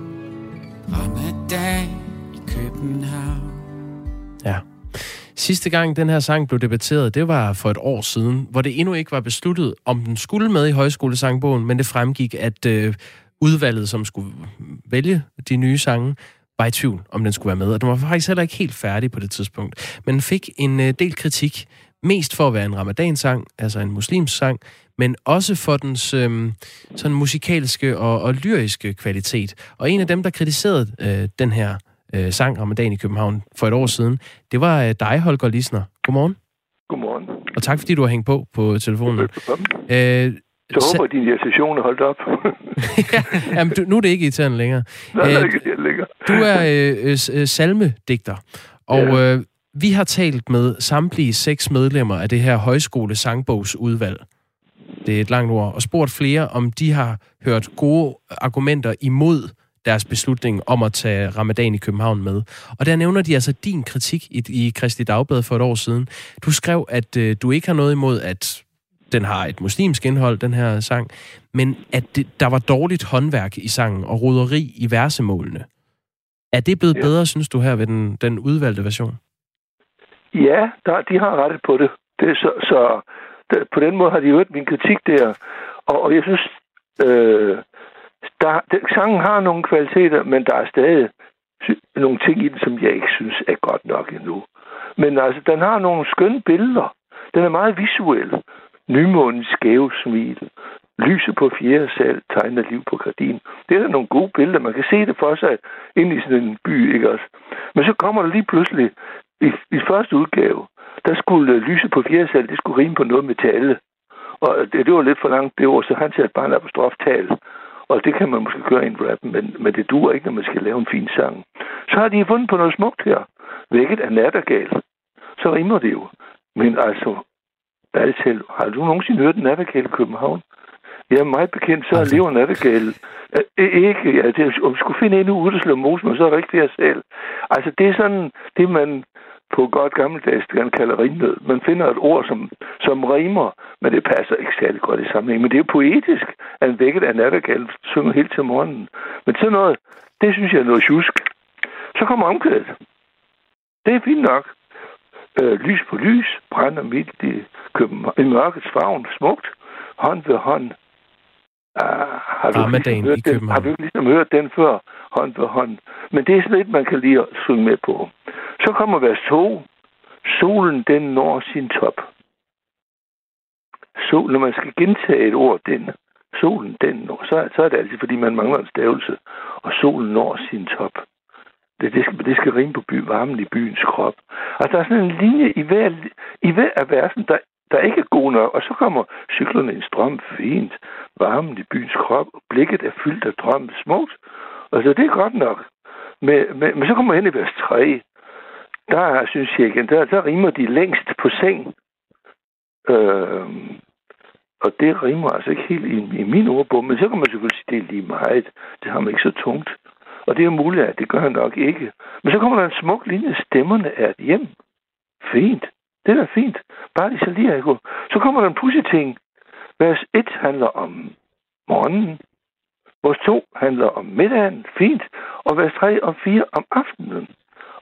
ramadag i København. Sidste gang den her sang blev debatteret, det var for et år siden, hvor det endnu ikke var besluttet, om den skulle med i højskolesangbogen, men det fremgik, at øh, udvalget, som skulle vælge de nye sange, var i tvivl, om den skulle være med. Og den var faktisk heller ikke helt færdig på det tidspunkt. Men fik en øh, del kritik, mest for at være en ramadansang, altså en muslims sang, men også for dens øh, sådan musikalske og, og lyriske kvalitet. Og en af dem, der kritiserede øh, den her øh, sang Ramadan i København for et år siden, det var øh, dig, Holger Lisner. Godmorgen. Godmorgen. Og tak, fordi du har hængt på på telefonen. Øh, så håber, at din irritation er holdt op. ja, jamen, du, nu er det ikke irriterende længere. Nej, det er ikke længere. du er øh, øh, salmedigter, og ja. øh, vi har talt med samtlige seks medlemmer af det her højskole sangbogsudvalg. Det er et langt ord. Og spurgt flere, om de har hørt gode argumenter imod deres beslutning om at tage ramadan i København med. Og der nævner de altså din kritik i, i Kristi Dagblad for et år siden. Du skrev, at øh, du ikke har noget imod, at den har et muslimsk indhold, den her sang, men at det, der var dårligt håndværk i sangen og roderi i versemålene. Er det blevet ja. bedre, synes du, her ved den, den udvalgte version? Ja, der, de har rettet på det. det så så der, på den måde har de hørt min kritik der. Og, og jeg synes, øh, der, den, sangen har nogle kvaliteter, men der er stadig nogle ting i den, som jeg ikke synes er godt nok endnu. Men altså, den har nogle skønne billeder. Den er meget visuel. Nymånens skæve smil. Lyset på fjerde sal tegner liv på gardin. Det er da nogle gode billeder. Man kan se det for sig ind i sådan en by, ikke også? Men så kommer der lige pludselig, i, i første udgave, der skulle øh, lyset på fjerde sal, det skulle rime på noget metal. Og øh, det, det var lidt for langt det ord, så han satte bare en apostroftal. Og det kan man måske gøre i en rap, men, men det duer ikke, når man skal lave en fin sang. Så har de fundet på noget smukt her. Vækket af nattergal. Så rimer det jo. Men altså, ærligt talt, har du nogensinde hørt nattergal i København? Er meget bekendt, så altså. lever nattergal. Ikke, ja, det, om skulle finde en ude, der slår mos, men så er der ikke det selv. Altså, det er sådan, det man på godt gammeldags kan kalde rimnød. Man finder et ord, som, som rimer, men det passer ikke særlig godt i sammenhæng. Men det er poetisk, at en vækket af nattergal synger helt til morgenen. Men sådan noget, det synes jeg er noget tjusk. Så kommer omkvædet. Det er fint nok. Øh, lys på lys, brænder midt i, København, i mørkets favn, smukt, hånd ved hånd. Uh, har, du ligesom hørt den, har du ligesom hørt den før, hånd ved hånd? Men det er sådan lidt, man kan lige synge med på. Så kommer vers 2. Solen, den når sin top. Sol, når man skal gentage et ord, den, solen, den når, så, så er det altid, fordi man mangler en stavelse, og solen når sin top. Det, det, skal, det skal rime på by, varmen i byens krop. Og der er sådan en linje i hver, i hver af versen, der, der ikke er god nok. Og så kommer cyklerne i en strøm fint, varmen i byens krop, blikket er fyldt af drømme smukt. Altså, det er godt nok. Men, men, men så kommer hen i vers 3. Der synes jeg igen, der, der rimer de længst på seng. Øh, og det rimer altså ikke helt i, i min ordbog, men så kan man selvfølgelig sige, det er lige meget. Det har man ikke så tungt. Og det er muligt, at det gør han nok ikke. Men så kommer der en smuk linje, stemmerne er et hjem. Fint. Det er fint. Bare de så lige Så kommer der en pussy ting. Vers 1 handler om morgenen. Vers 2 handler om middagen. Fint. Og vers 3 og 4 om aftenen.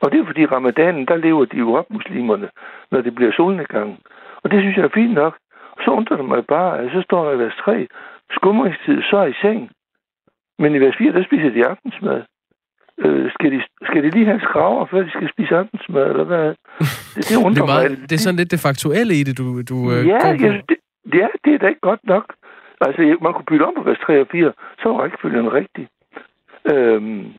Og det er fordi ramadanen, der lever de jo op, muslimerne, når det bliver solnedgang. Og det synes jeg er fint nok. Og så undrer det mig bare, at så står der i vers 3, skumringstid, så er i seng. Men i vers 4, der spiser de aftensmad. Øh, skal, de, skal de lige have skraver, før de skal spise aftensmad, eller hvad? Det, det undrer det er meget, mig. Det er sådan lidt det faktuelle i det, du, du øh, ja, jeg, det, ja, det er da ikke godt nok. Altså, man kunne bytte om på vers 3 og 4, så var rækkefølgen rigtig. Øhm,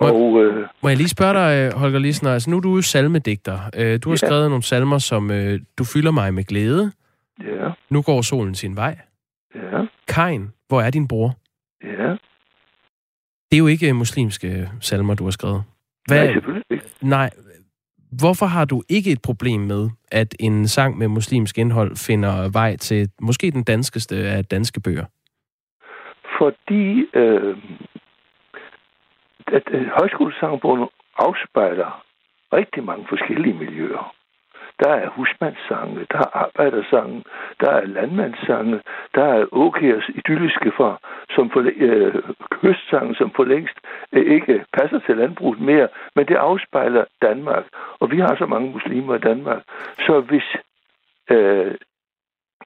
må, og, øh, må jeg lige spørge dig, øh, Holger Lisner, altså nu er du jo salmedigter. Øh, du har ja. skrevet nogle salmer, som øh, Du fylder mig med glæde. Ja. Nu går solen sin vej. Ja. Kain, hvor er din bror? Ja. Det er jo ikke muslimske salmer, du har skrevet. Hvad, nej, selvfølgelig ikke. Nej, hvorfor har du ikke et problem med, at en sang med muslimsk indhold finder vej til måske den danskeste af danske bøger? Fordi øh, at øh, højskolesangbogen afspejler rigtig mange forskellige miljøer. Der er husmandssange, der er arbejdersange, der er landmandssange, der er Åkers idylliske for, som for, øh, kystsange, som for længst øh, ikke passer til landbruget mere, men det afspejler Danmark. Og vi har så mange muslimer i Danmark. Så hvis øh,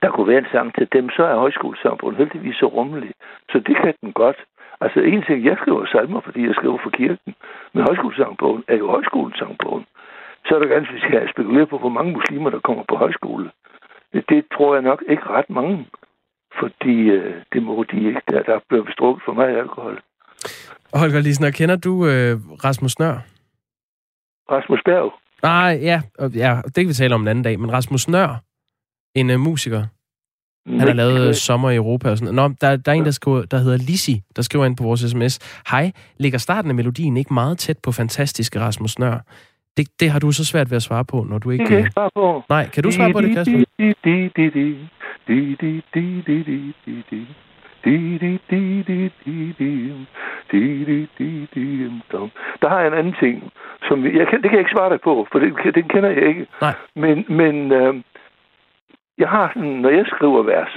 der kunne være en sang til dem, så er højskolesamfundet heldigvis så rummelig. Så det kan den godt. Altså en ting, jeg skriver salmer, fordi jeg skriver for kirken, men højskolesangbogen er jo højskolesangbogen så er der ganske, skal spekulere på, hvor mange muslimer, der kommer på højskole. Det, tror jeg nok ikke ret mange. fordi øh, det må de ikke. Der, der bliver bestrukket for meget alkohol. Holger Lisner, kender du øh, Rasmus Nør? Rasmus Berg? Nej, ja, ja, det kan vi tale om en anden dag, men Rasmus Nør, en uh, musiker, han har lavet uh, Sommer i Europa og sådan noget. Nå, der, der er en, der, skriver, der hedder Lisi, der skriver ind på vores sms. Hej, ligger starten af melodien ikke meget tæt på fantastiske Rasmus Nør? Det, det har du så svært ved at svare på, når du ikke... Det kan jeg svare på. Nej, kan du svare på det, Kasper? Der har jeg en anden ting, som jeg kan, det kan jeg ikke svare dig på, for det, det kender jeg ikke. Nej. Men, men øh, jeg har sådan, når jeg skriver vers,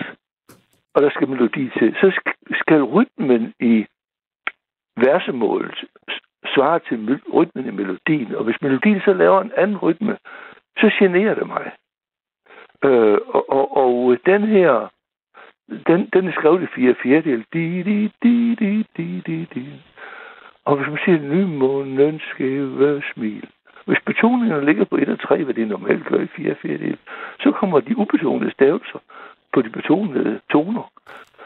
og der skal melodi til, så skal rytmen i versemålet svarer til rytmen i melodien. Og hvis melodien så laver en anden rytme, så generer det mig. Øh, og, og, og den her, den, den er skrevet i fire fjerdedel. Di, di, di, di, di, di, di. Og hvis man siger, nymånen skæve smil. Hvis betoningerne ligger på 1 og 3, hvad det normalt gør i fire fjerdedel, så kommer de ubetonede stavelser på de betonede toner.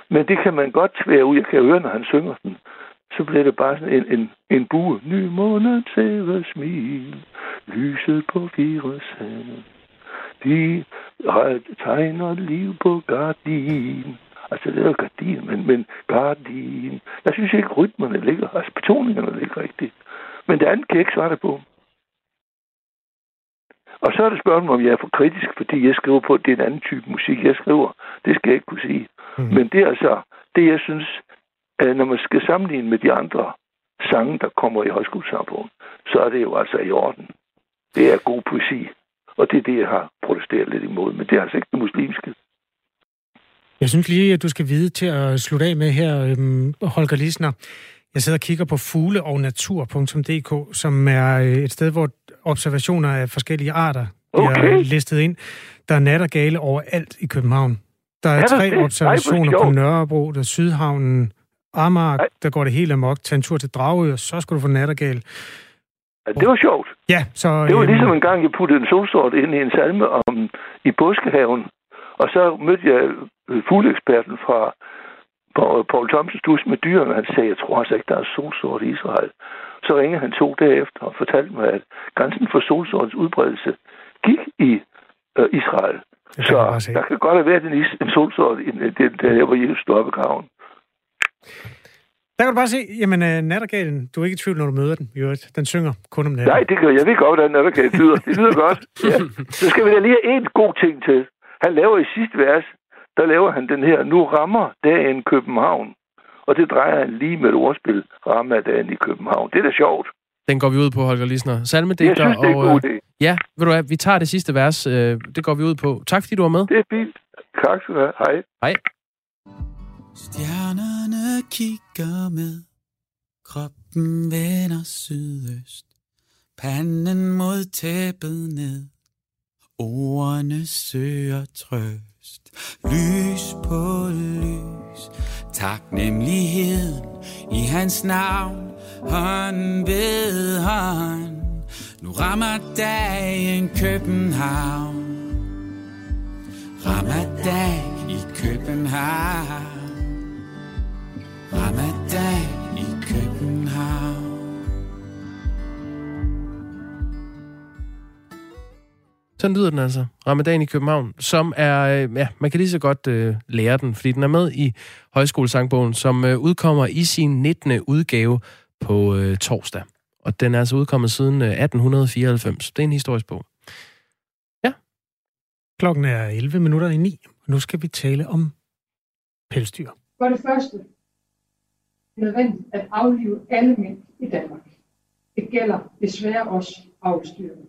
Men det kan man godt tvære ud. Jeg kan høre, når han synger den. Så bliver det bare sådan en, en, en bue. Ny måned tæver smil, lyset på fire sand. De tegner liv på gardin. Altså, det er gardin, men, men gardin. Jeg synes ikke, rytmerne ligger, altså betoningerne ligger rigtigt. Men det andet kan jeg ikke svare på. Og så er det spørgsmålet, om jeg er for kritisk, fordi jeg skriver på, at det er en anden type musik, jeg skriver. Det skal jeg ikke kunne sige. Mm. Men det er altså det, jeg synes, at når man skal sammenligne med de andre sange, der kommer i højskolesamfundet, så er det jo altså i orden. Det er god poesi. Og det er det, jeg har protesteret lidt imod. Men det er altså ikke det muslimske. Jeg synes lige, at du skal vide til at slutte af med her, øhm, Holger Lisner. Jeg sidder og kigger på fugleognatur.dk, som er øh, et sted, hvor observationer af forskellige arter bliver okay. listet ind. Der er nattergale overalt i København. Der er, er tre det? observationer Ej, på Nørrebro, der er Sydhavnen, Amager, Ej. der går det helt amok. Tag en tur til Dragø, og så skal du få nattergale. Ja, det var sjovt. Ja, så... Det var ligesom en gang, jeg puttede en solsort ind i en salme om, i Buskehaven. Og så mødte jeg fugleeksperten fra Paul Thomsens dus med dyrene. Han sagde, jeg tror altså ikke, der er solsort i Israel. Så ringede han to dage efter og fortalte mig, at grænsen for solsortens udbredelse gik i øh, Israel. Så der kan godt have været en, is, en solsort, der jeg var Jesus stod op i graven. Der kan du bare se, jamen uh, nattergalen, du er ikke i tvivl, når du møder den, jo, Den synger kun om natten. Nej, det gør jeg. ved godt, hvordan nattergalen lyder. Det lyder godt. Ja. Så skal vi da lige have en god ting til. Han laver i sidste vers, der laver han den her, nu rammer dagen København. Og det drejer han lige med et ordspil, rammer dagen i København. Det er da sjovt. Den går vi ud på, Holger Lisner. Salmedigter. Jeg synes, det er og, øh, Ja, ved du hvad, vi tager det sidste vers. Øh, det går vi ud på. Tak fordi du var med. Det er fint. Tak skal du have. Hej. Hej. Stjernerne kigger med, kroppen vender sydøst, panden mod tæppet ned, ordene søger trøst, lys på lys, taknemmeligheden i hans navn, hånd ved hånd, nu rammer dagen København, rammer dag i København. Ramadan i København. Sådan lyder den altså. Ramadan i København, som er, øh, ja, man kan lige så godt øh, lære den, fordi den er med i Højskolesangbogen, som øh, udkommer i sin 19. udgave på øh, torsdag. Og den er altså udkommet siden øh, 1894. Det er en historisk bog. Ja. Klokken er 11 minutter i 9, og nu skal vi tale om pelsdyr. For det første, nødvendigt at aflive alle mænd i Danmark. Det gælder desværre også afstyrene.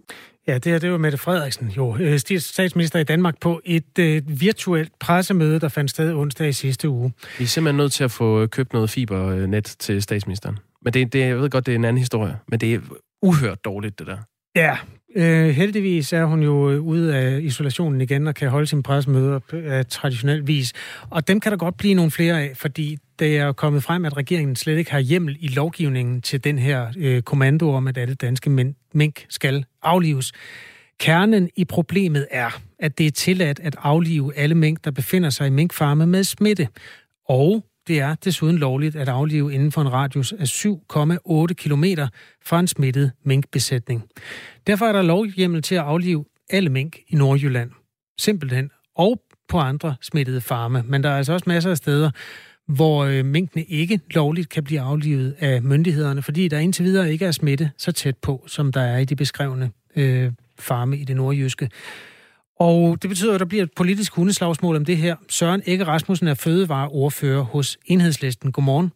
Ja, det her det var Mette Frederiksen, jo øh, statsminister i Danmark, på et øh, virtuelt pressemøde, der fandt sted onsdag i sidste uge. Vi er simpelthen nødt til at få købt noget fibernet til statsministeren. Men det, det, jeg ved godt, det er en anden historie, men det er uhørt dårligt, det der. Ja, øh, heldigvis er hun jo øh, ude af isolationen igen og kan holde sin pressemøder øh, af traditionel vis. Og dem kan der godt blive nogle flere af, fordi det er kommet frem, at regeringen slet ikke har hjemmel i lovgivningen til den her øh, kommando om, at alle danske mink skal aflives. Kernen i problemet er, at det er tilladt at aflive alle mink, der befinder sig i minkfarme med smitte. Og det er desuden lovligt at aflive inden for en radius af 7,8 km fra en smittet minkbesætning. Derfor er der lovhjemmel til at aflive alle mink i Nordjylland. Simpelthen. Og på andre smittede farme. Men der er altså også masser af steder, hvor øh, minkene ikke lovligt kan blive aflivet af myndighederne, fordi der indtil videre ikke er smitte så tæt på, som der er i de beskrevne øh, farme i det nordjyske. Og det betyder, at der bliver et politisk hundeslagsmål om det her. Søren Ege Rasmussen er fødevareordfører hos Enhedslisten. Godmorgen.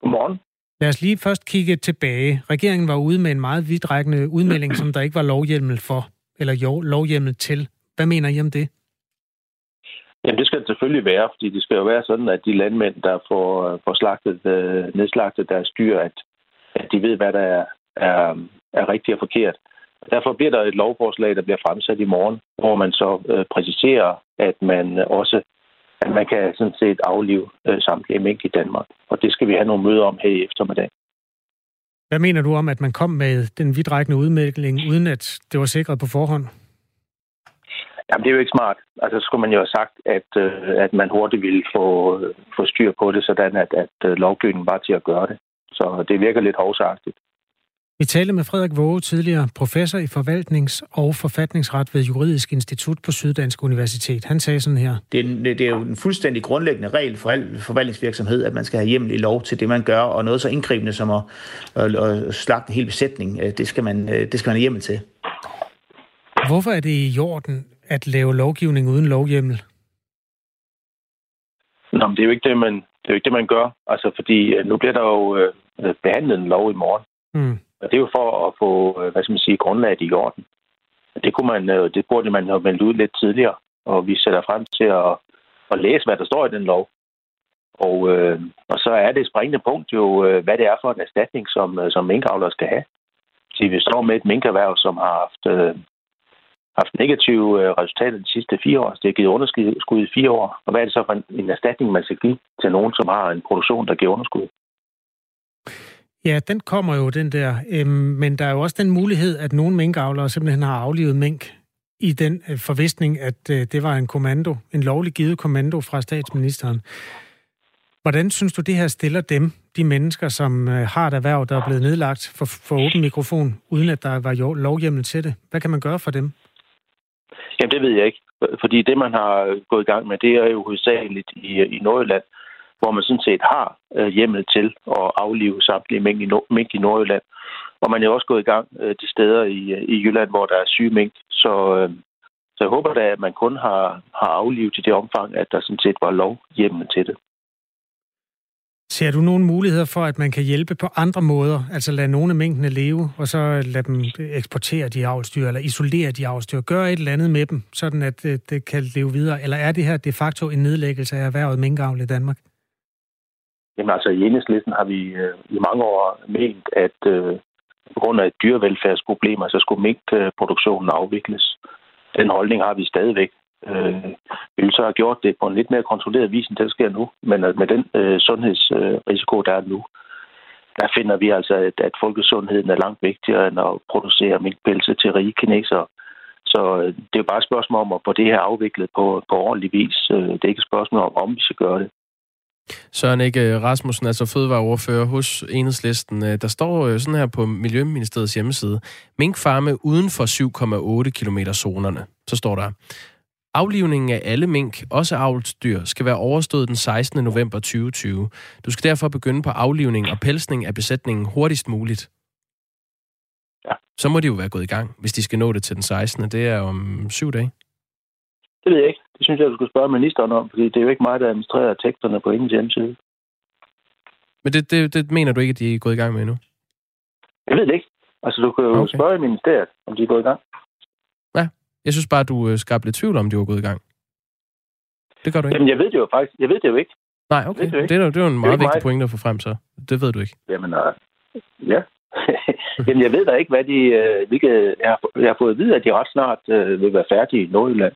Godmorgen. Lad os lige først kigge tilbage. Regeringen var ude med en meget vidtrækkende udmelding, som der ikke var lovhjemmel for, eller jo, lovhjemmel til. Hvad mener I om det? Jamen det skal det selvfølgelig være, fordi det skal jo være sådan, at de landmænd, der får, får slagtet, øh, nedslagtet deres dyr, at, at de ved, hvad der er, er, er rigtigt og forkert. Derfor bliver der et lovforslag, der bliver fremsat i morgen, hvor man så øh, præciserer, at man også at man kan sådan set aflive øh, samtlige mink i Danmark. Og det skal vi have nogle møder om her i eftermiddag. Hvad mener du om, at man kom med den vidtrækkende udmelding, uden at det var sikret på forhånd? Jamen, det er jo ikke smart. Altså, så skulle man jo have sagt, at, øh, at man hurtigt ville få, øh, få styr på det, sådan at, at øh, lovgivningen var til at gøre det. Så det virker lidt hovsagtigt. Vi talte med Frederik Våge, tidligere professor i forvaltnings- og forfatningsret ved Juridisk Institut på Syddansk Universitet. Han sagde sådan her. Det er, det er jo en fuldstændig grundlæggende regel for al forvaltningsvirksomhed, at man skal have hjemmel i lov til det, man gør, og noget så indgribende som at, at, at slagte en hel besætning, det skal, man, det skal man have hjemmel til. Hvorfor er det i orden at lave lovgivning uden lovhjemmel? Nå, men det er jo ikke det, man, det er jo ikke det, man gør. Altså, fordi nu bliver der jo øh, behandlet en lov i morgen. Mm. Og det er jo for at få, øh, hvad skal man sige, grundlaget i orden. Det, kunne man, øh, det burde man have meldt ud lidt tidligere, og vi sætter frem til at, at læse, hvad der står i den lov. Og, øh, og så er det springende punkt jo, øh, hvad det er for en erstatning, som, som minkavlere skal have. Så vi står med et minkerhverv, som har haft, øh, haft negative resultater de sidste fire år. Det har givet underskud i fire år. Og hvad er det så for en, en erstatning, man skal give til nogen, som har en produktion, der giver underskud? Ja, den kommer jo, den der. Øhm, men der er jo også den mulighed, at nogle minkavlere simpelthen har aflivet mink i den øh, forvisning, at øh, det var en kommando, en lovlig givet kommando fra statsministeren. Hvordan synes du, det her stiller dem, de mennesker, som øh, har et erhverv, der er blevet nedlagt for, for åben mikrofon, uden at der var lovhjemmel til det? Hvad kan man gøre for dem? Jamen, det ved jeg ikke. Fordi det, man har gået i gang med, det er jo hovedsageligt i, i Nordjylland hvor man sådan set har øh, hjemmel til at aflive samtlige mink i, mink i Nordjylland. Og man er også gået i gang øh, de steder i, øh, i Jylland, hvor der er syge mink. Så, øh, så jeg håber da, at man kun har, har aflivet i det omfang, at der sådan set var lov hjemmel til det. Ser du nogle muligheder for, at man kan hjælpe på andre måder? Altså lade nogle af mængdene leve, og så lade dem eksportere de avlstyr, eller isolere de avlstyr. Gøre et eller andet med dem, sådan at det, det kan leve videre. Eller er det her de facto en nedlæggelse af erhvervet minkavl i Danmark? Jamen altså, i enhedslisten har vi øh, i mange år ment, at øh, på grund af dyrevelfærdsproblemer, så skulle minkproduktionen afvikles. Den holdning har vi stadigvæk. Øh, vi vil så have gjort det på en lidt mere kontrolleret vis, end det sker nu. Men øh, med den øh, sundhedsrisiko, der er nu, der finder vi altså, at, at folkesundheden er langt vigtigere end at producere minkpelse til rige kinesere. Så øh, det er jo bare et spørgsmål om at få det her afviklet på, på ordentlig vis. Øh, det er ikke et spørgsmål om, om vi skal gøre det. Søren Ikke Rasmussen, altså fødevareordfører hos Enhedslisten. Øh, der står øh, sådan her på Miljøministeriets hjemmeside. Minkfarme uden for 7,8 km zonerne. Så står der, Aflivningen af alle mink, også avlsdyr, skal være overstået den 16. november 2020. Du skal derfor begynde på aflivning og pelsning af besætningen hurtigst muligt. Ja. Så må de jo være gået i gang, hvis de skal nå det til den 16. Det er om syv dage. Det ved jeg ikke. Det synes jeg, du skulle spørge ministeren om, fordi det er jo ikke mig, der administrerer teksterne på ingen hjemmeside. Men det, det, det mener du ikke, at de er gået i gang med endnu? Jeg ved det ikke. Altså, du kan jo okay. spørge ministeriet, om de er gået i gang. Ja, jeg synes bare, du øh, skabte lidt tvivl om, de var gået i gang. Det gør du ikke. Jamen, jeg ved det jo faktisk. Jeg ved det jo ikke. Nej, okay. Det, det, er, det er jo en meget vigtig point at få frem, så. Det ved du ikke. Jamen, uh, ja. Jamen, jeg ved da ikke, hvad de... Uh, hvilke, jeg, har, jeg har fået at vide, at de ret snart uh, vil være færdige i Nordjylland.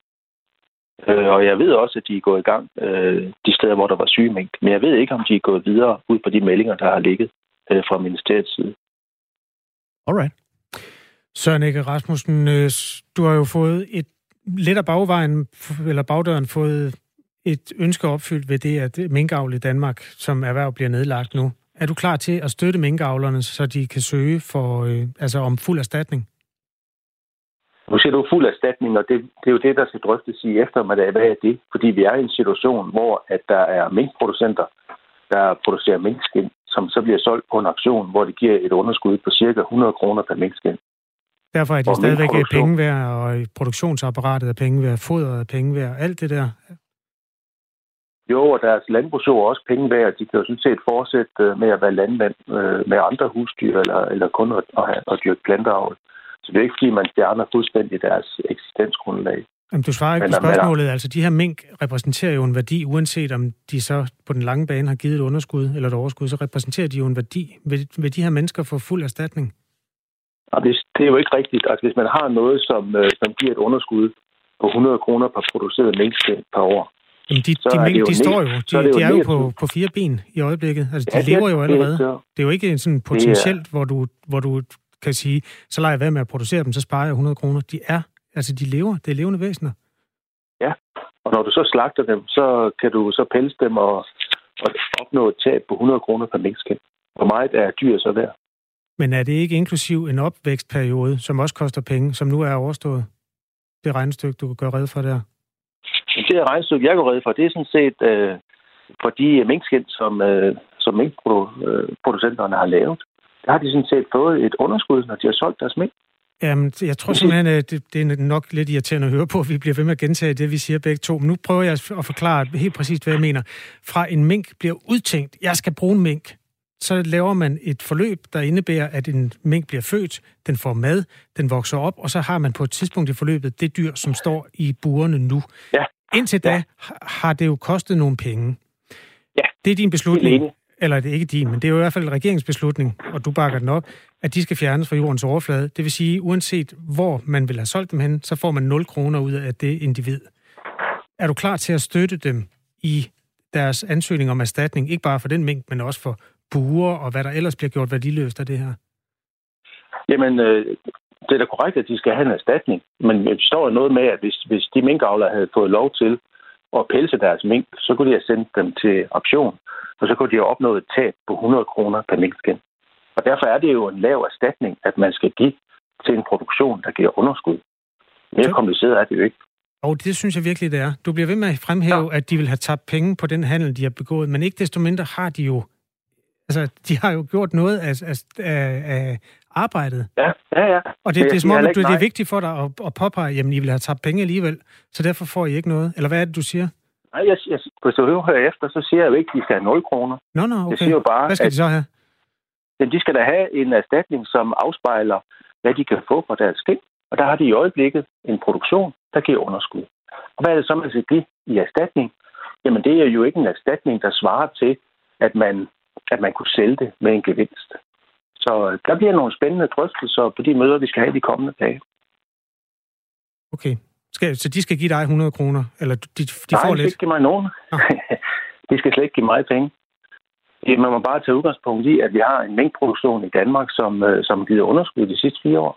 Øh, og jeg ved også, at de er gået i gang øh, de steder, hvor der var syge. Men jeg ved ikke, om de er gået videre ud på de meldinger, der har ligget øh, fra ministeriets side. Alright. Søren Ege Rasmussen, øh, du har jo fået et lidt af bagvejen, eller bagdøren, fået et ønske opfyldt ved det, at minkavl i Danmark som erhverv bliver nedlagt nu. Er du klar til at støtte minkavlerne, så de kan søge for, øh, altså om fuld erstatning? Nu siger du fuld erstatning, og det, det er jo det, der skal drøftes i eftermiddag. Hvad er det? Fordi vi er i en situation, hvor at der er minkproducenter, der producerer minkskin, som så bliver solgt på en auktion, hvor det giver et underskud på cirka 100 kroner per minkskin. Derfor er de stadigvæk penge værd, og produktionsapparatet er penge værd, fodret er penge værd, alt det der. Jo, og deres landbrugsjord er også penge værd. De kan jo sådan set fortsætte øh, med at være landmænd øh, med andre husdyr, eller, eller kun at, at, at dyrke planteavl. Så det er ikke, fordi man stjerner fuldstændig deres eksistensgrundlag. Jamen, du svarer ikke Men, på spørgsmålet. Altså, de her mink repræsenterer jo en værdi, uanset om de så på den lange bane har givet et underskud eller et overskud, så repræsenterer de jo en værdi. Vil, vil de her mennesker få fuld erstatning? Og det, det er jo ikke rigtigt. Altså, hvis man har noget, som, øh, som giver et underskud på 100 kroner per produceret minkskind per år, Jamen, de, de mink, de står jo, de, er, de er jo på, på fire ben i øjeblikket. Altså, de ja, lever jo allerede. Det er jo ikke sådan potentielt, hvor du, hvor du kan sige, så lader jeg være med at producere dem, så sparer jeg 100 kroner. De er, altså de lever, det er levende væsener. Ja, og når du så slagter dem, så kan du så pelse dem og, og opnå et tab på 100 kroner per minkskind. Hvor meget er dyr så værd? Men er det ikke inklusiv en opvækstperiode, som også koster penge, som nu er overstået? Det regnestykke, du kan gøre red for der. Det regnestykke, jeg går red for, det er sådan set øh, for de minkskind, som, øh, som minkproducenterne har lavet. Der har de sådan set fået et underskud, når de har solgt deres mink. Jamen, jeg tror simpelthen, at det, det er nok lidt irriterende at høre på, at vi bliver ved med at gentage det, vi siger begge to. Men nu prøver jeg at forklare helt præcist, hvad jeg mener. Fra en mink bliver udtænkt, jeg skal bruge en mink, så laver man et forløb, der indebærer, at en mink bliver født, den får mad, den vokser op, og så har man på et tidspunkt i forløbet det dyr, som står i burene nu. Ja. Indtil ja. da har det jo kostet nogle penge. Ja. Det er din beslutning, eller det er ikke din, men det er jo i hvert fald en regeringsbeslutning, og du bakker den op, at de skal fjernes fra jordens overflade. Det vil sige, uanset hvor man vil have solgt dem hen, så får man 0 kroner ud af det individ. Er du klar til at støtte dem i deres ansøgning om erstatning, ikke bare for den mink, men også for buer og hvad der ellers bliver gjort værdiløst af det her? Jamen, øh, det er da korrekt, at de skal have en erstatning. Men det står noget med, at hvis, hvis de minkavlere havde fået lov til at pelse deres mink, så kunne de have sendt dem til auktion, og så kunne de have opnået et tab på 100 kroner per minkskin. Og derfor er det jo en lav erstatning, at man skal give til en produktion, der giver underskud. Mere kompliceret er det jo ikke. Og det synes jeg virkelig, det er. Du bliver ved med at fremhæve, ja. at de vil have tabt penge på den handel, de har begået, men ikke desto mindre har de jo Altså, de har jo gjort noget af, af, af arbejdet. Ja, ja, ja. Og det, det er som om, det er vigtigt for dig at, at påpege, jamen, I vil have tabt penge alligevel, så derfor får I ikke noget. Eller hvad er det, du siger? Nej, jeg, jeg, hvis du hører efter, så siger jeg jo ikke, at de skal have 0 kroner. Nå, nå, okay. Jeg siger jo bare, hvad skal at, de så have? Jamen, de skal da have en erstatning, som afspejler, hvad de kan få for deres skind. Og der har de i øjeblikket en produktion, der giver underskud. Og hvad er det så, man skal give i erstatning? Jamen, det er jo ikke en erstatning, der svarer til, at man at man kunne sælge det med en gevinst. Så øh, der bliver nogle spændende drøftelser på de møder, vi skal have de kommende dage. Okay. Skal, så de skal give dig 100 kroner? Eller de, de Nej, får lidt? Nej, ikke give mig nogen. Ah. de skal slet ikke give mig penge. Man må bare tage udgangspunkt i, at vi har en mængdeproduktion i Danmark, som, øh, som giver underskud de sidste fire år.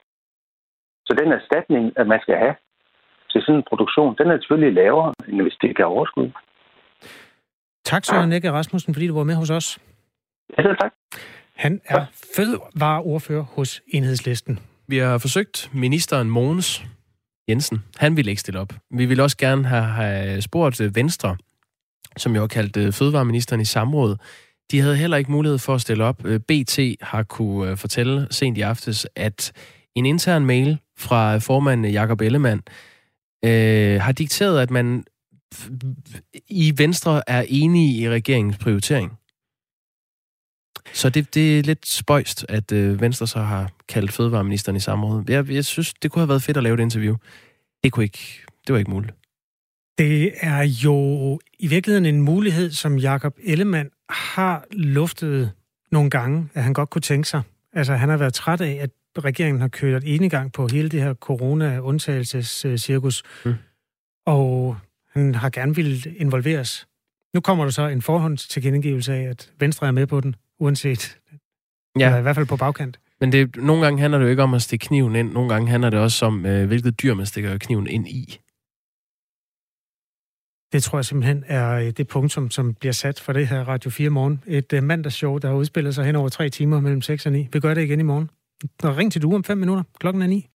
Så den erstatning, at man skal have til sådan en produktion, den er selvfølgelig lavere, end hvis det kan overskud. Tak, Søren Nække Rasmussen, fordi du var med hos os. Ja, selv tak. Han er fødevareordfører hos Enhedslisten. Vi har forsøgt ministeren Mogens Jensen. Han ville ikke stille op. Vi ville også gerne have, have spurgt øh, Venstre, som jo har kaldt øh, fødevareministeren i samråd. De havde heller ikke mulighed for at stille op. Øh, BT har kunne fortælle sent i aftes, at en intern mail fra formanden Jakob Ellemann øh, har dikteret, at man i Venstre er enige i regeringens prioritering. Så det, det er lidt spøjst, at øh, Venstre så har kaldt fødevareministeren i samråd. Jeg, jeg synes, det kunne have været fedt at lave et interview. Det, kunne ikke, det var ikke muligt. Det er jo i virkeligheden en mulighed, som Jakob Ellemann har luftet nogle gange, at han godt kunne tænke sig. Altså, han har været træt af, at regeringen har kørt en gang på hele det her corona-undtagelsescirkus. Mm. Og han har gerne vil involveres. Nu kommer der så en til tilkendegivelse af, at Venstre er med på den uanset. Ja. Eller i hvert fald på bagkant. Men det, nogle gange handler det jo ikke om at stikke kniven ind. Nogle gange handler det også om, øh, hvilket dyr man stikker kniven ind i. Det tror jeg simpelthen er øh, det punkt, som, som bliver sat for det her Radio 4 morgen. Et uh, mandagsshow, der har udspillet sig hen over tre timer mellem 6 og 9. Vi gør det igen i morgen. Og ring til du om fem minutter. Klokken er 9.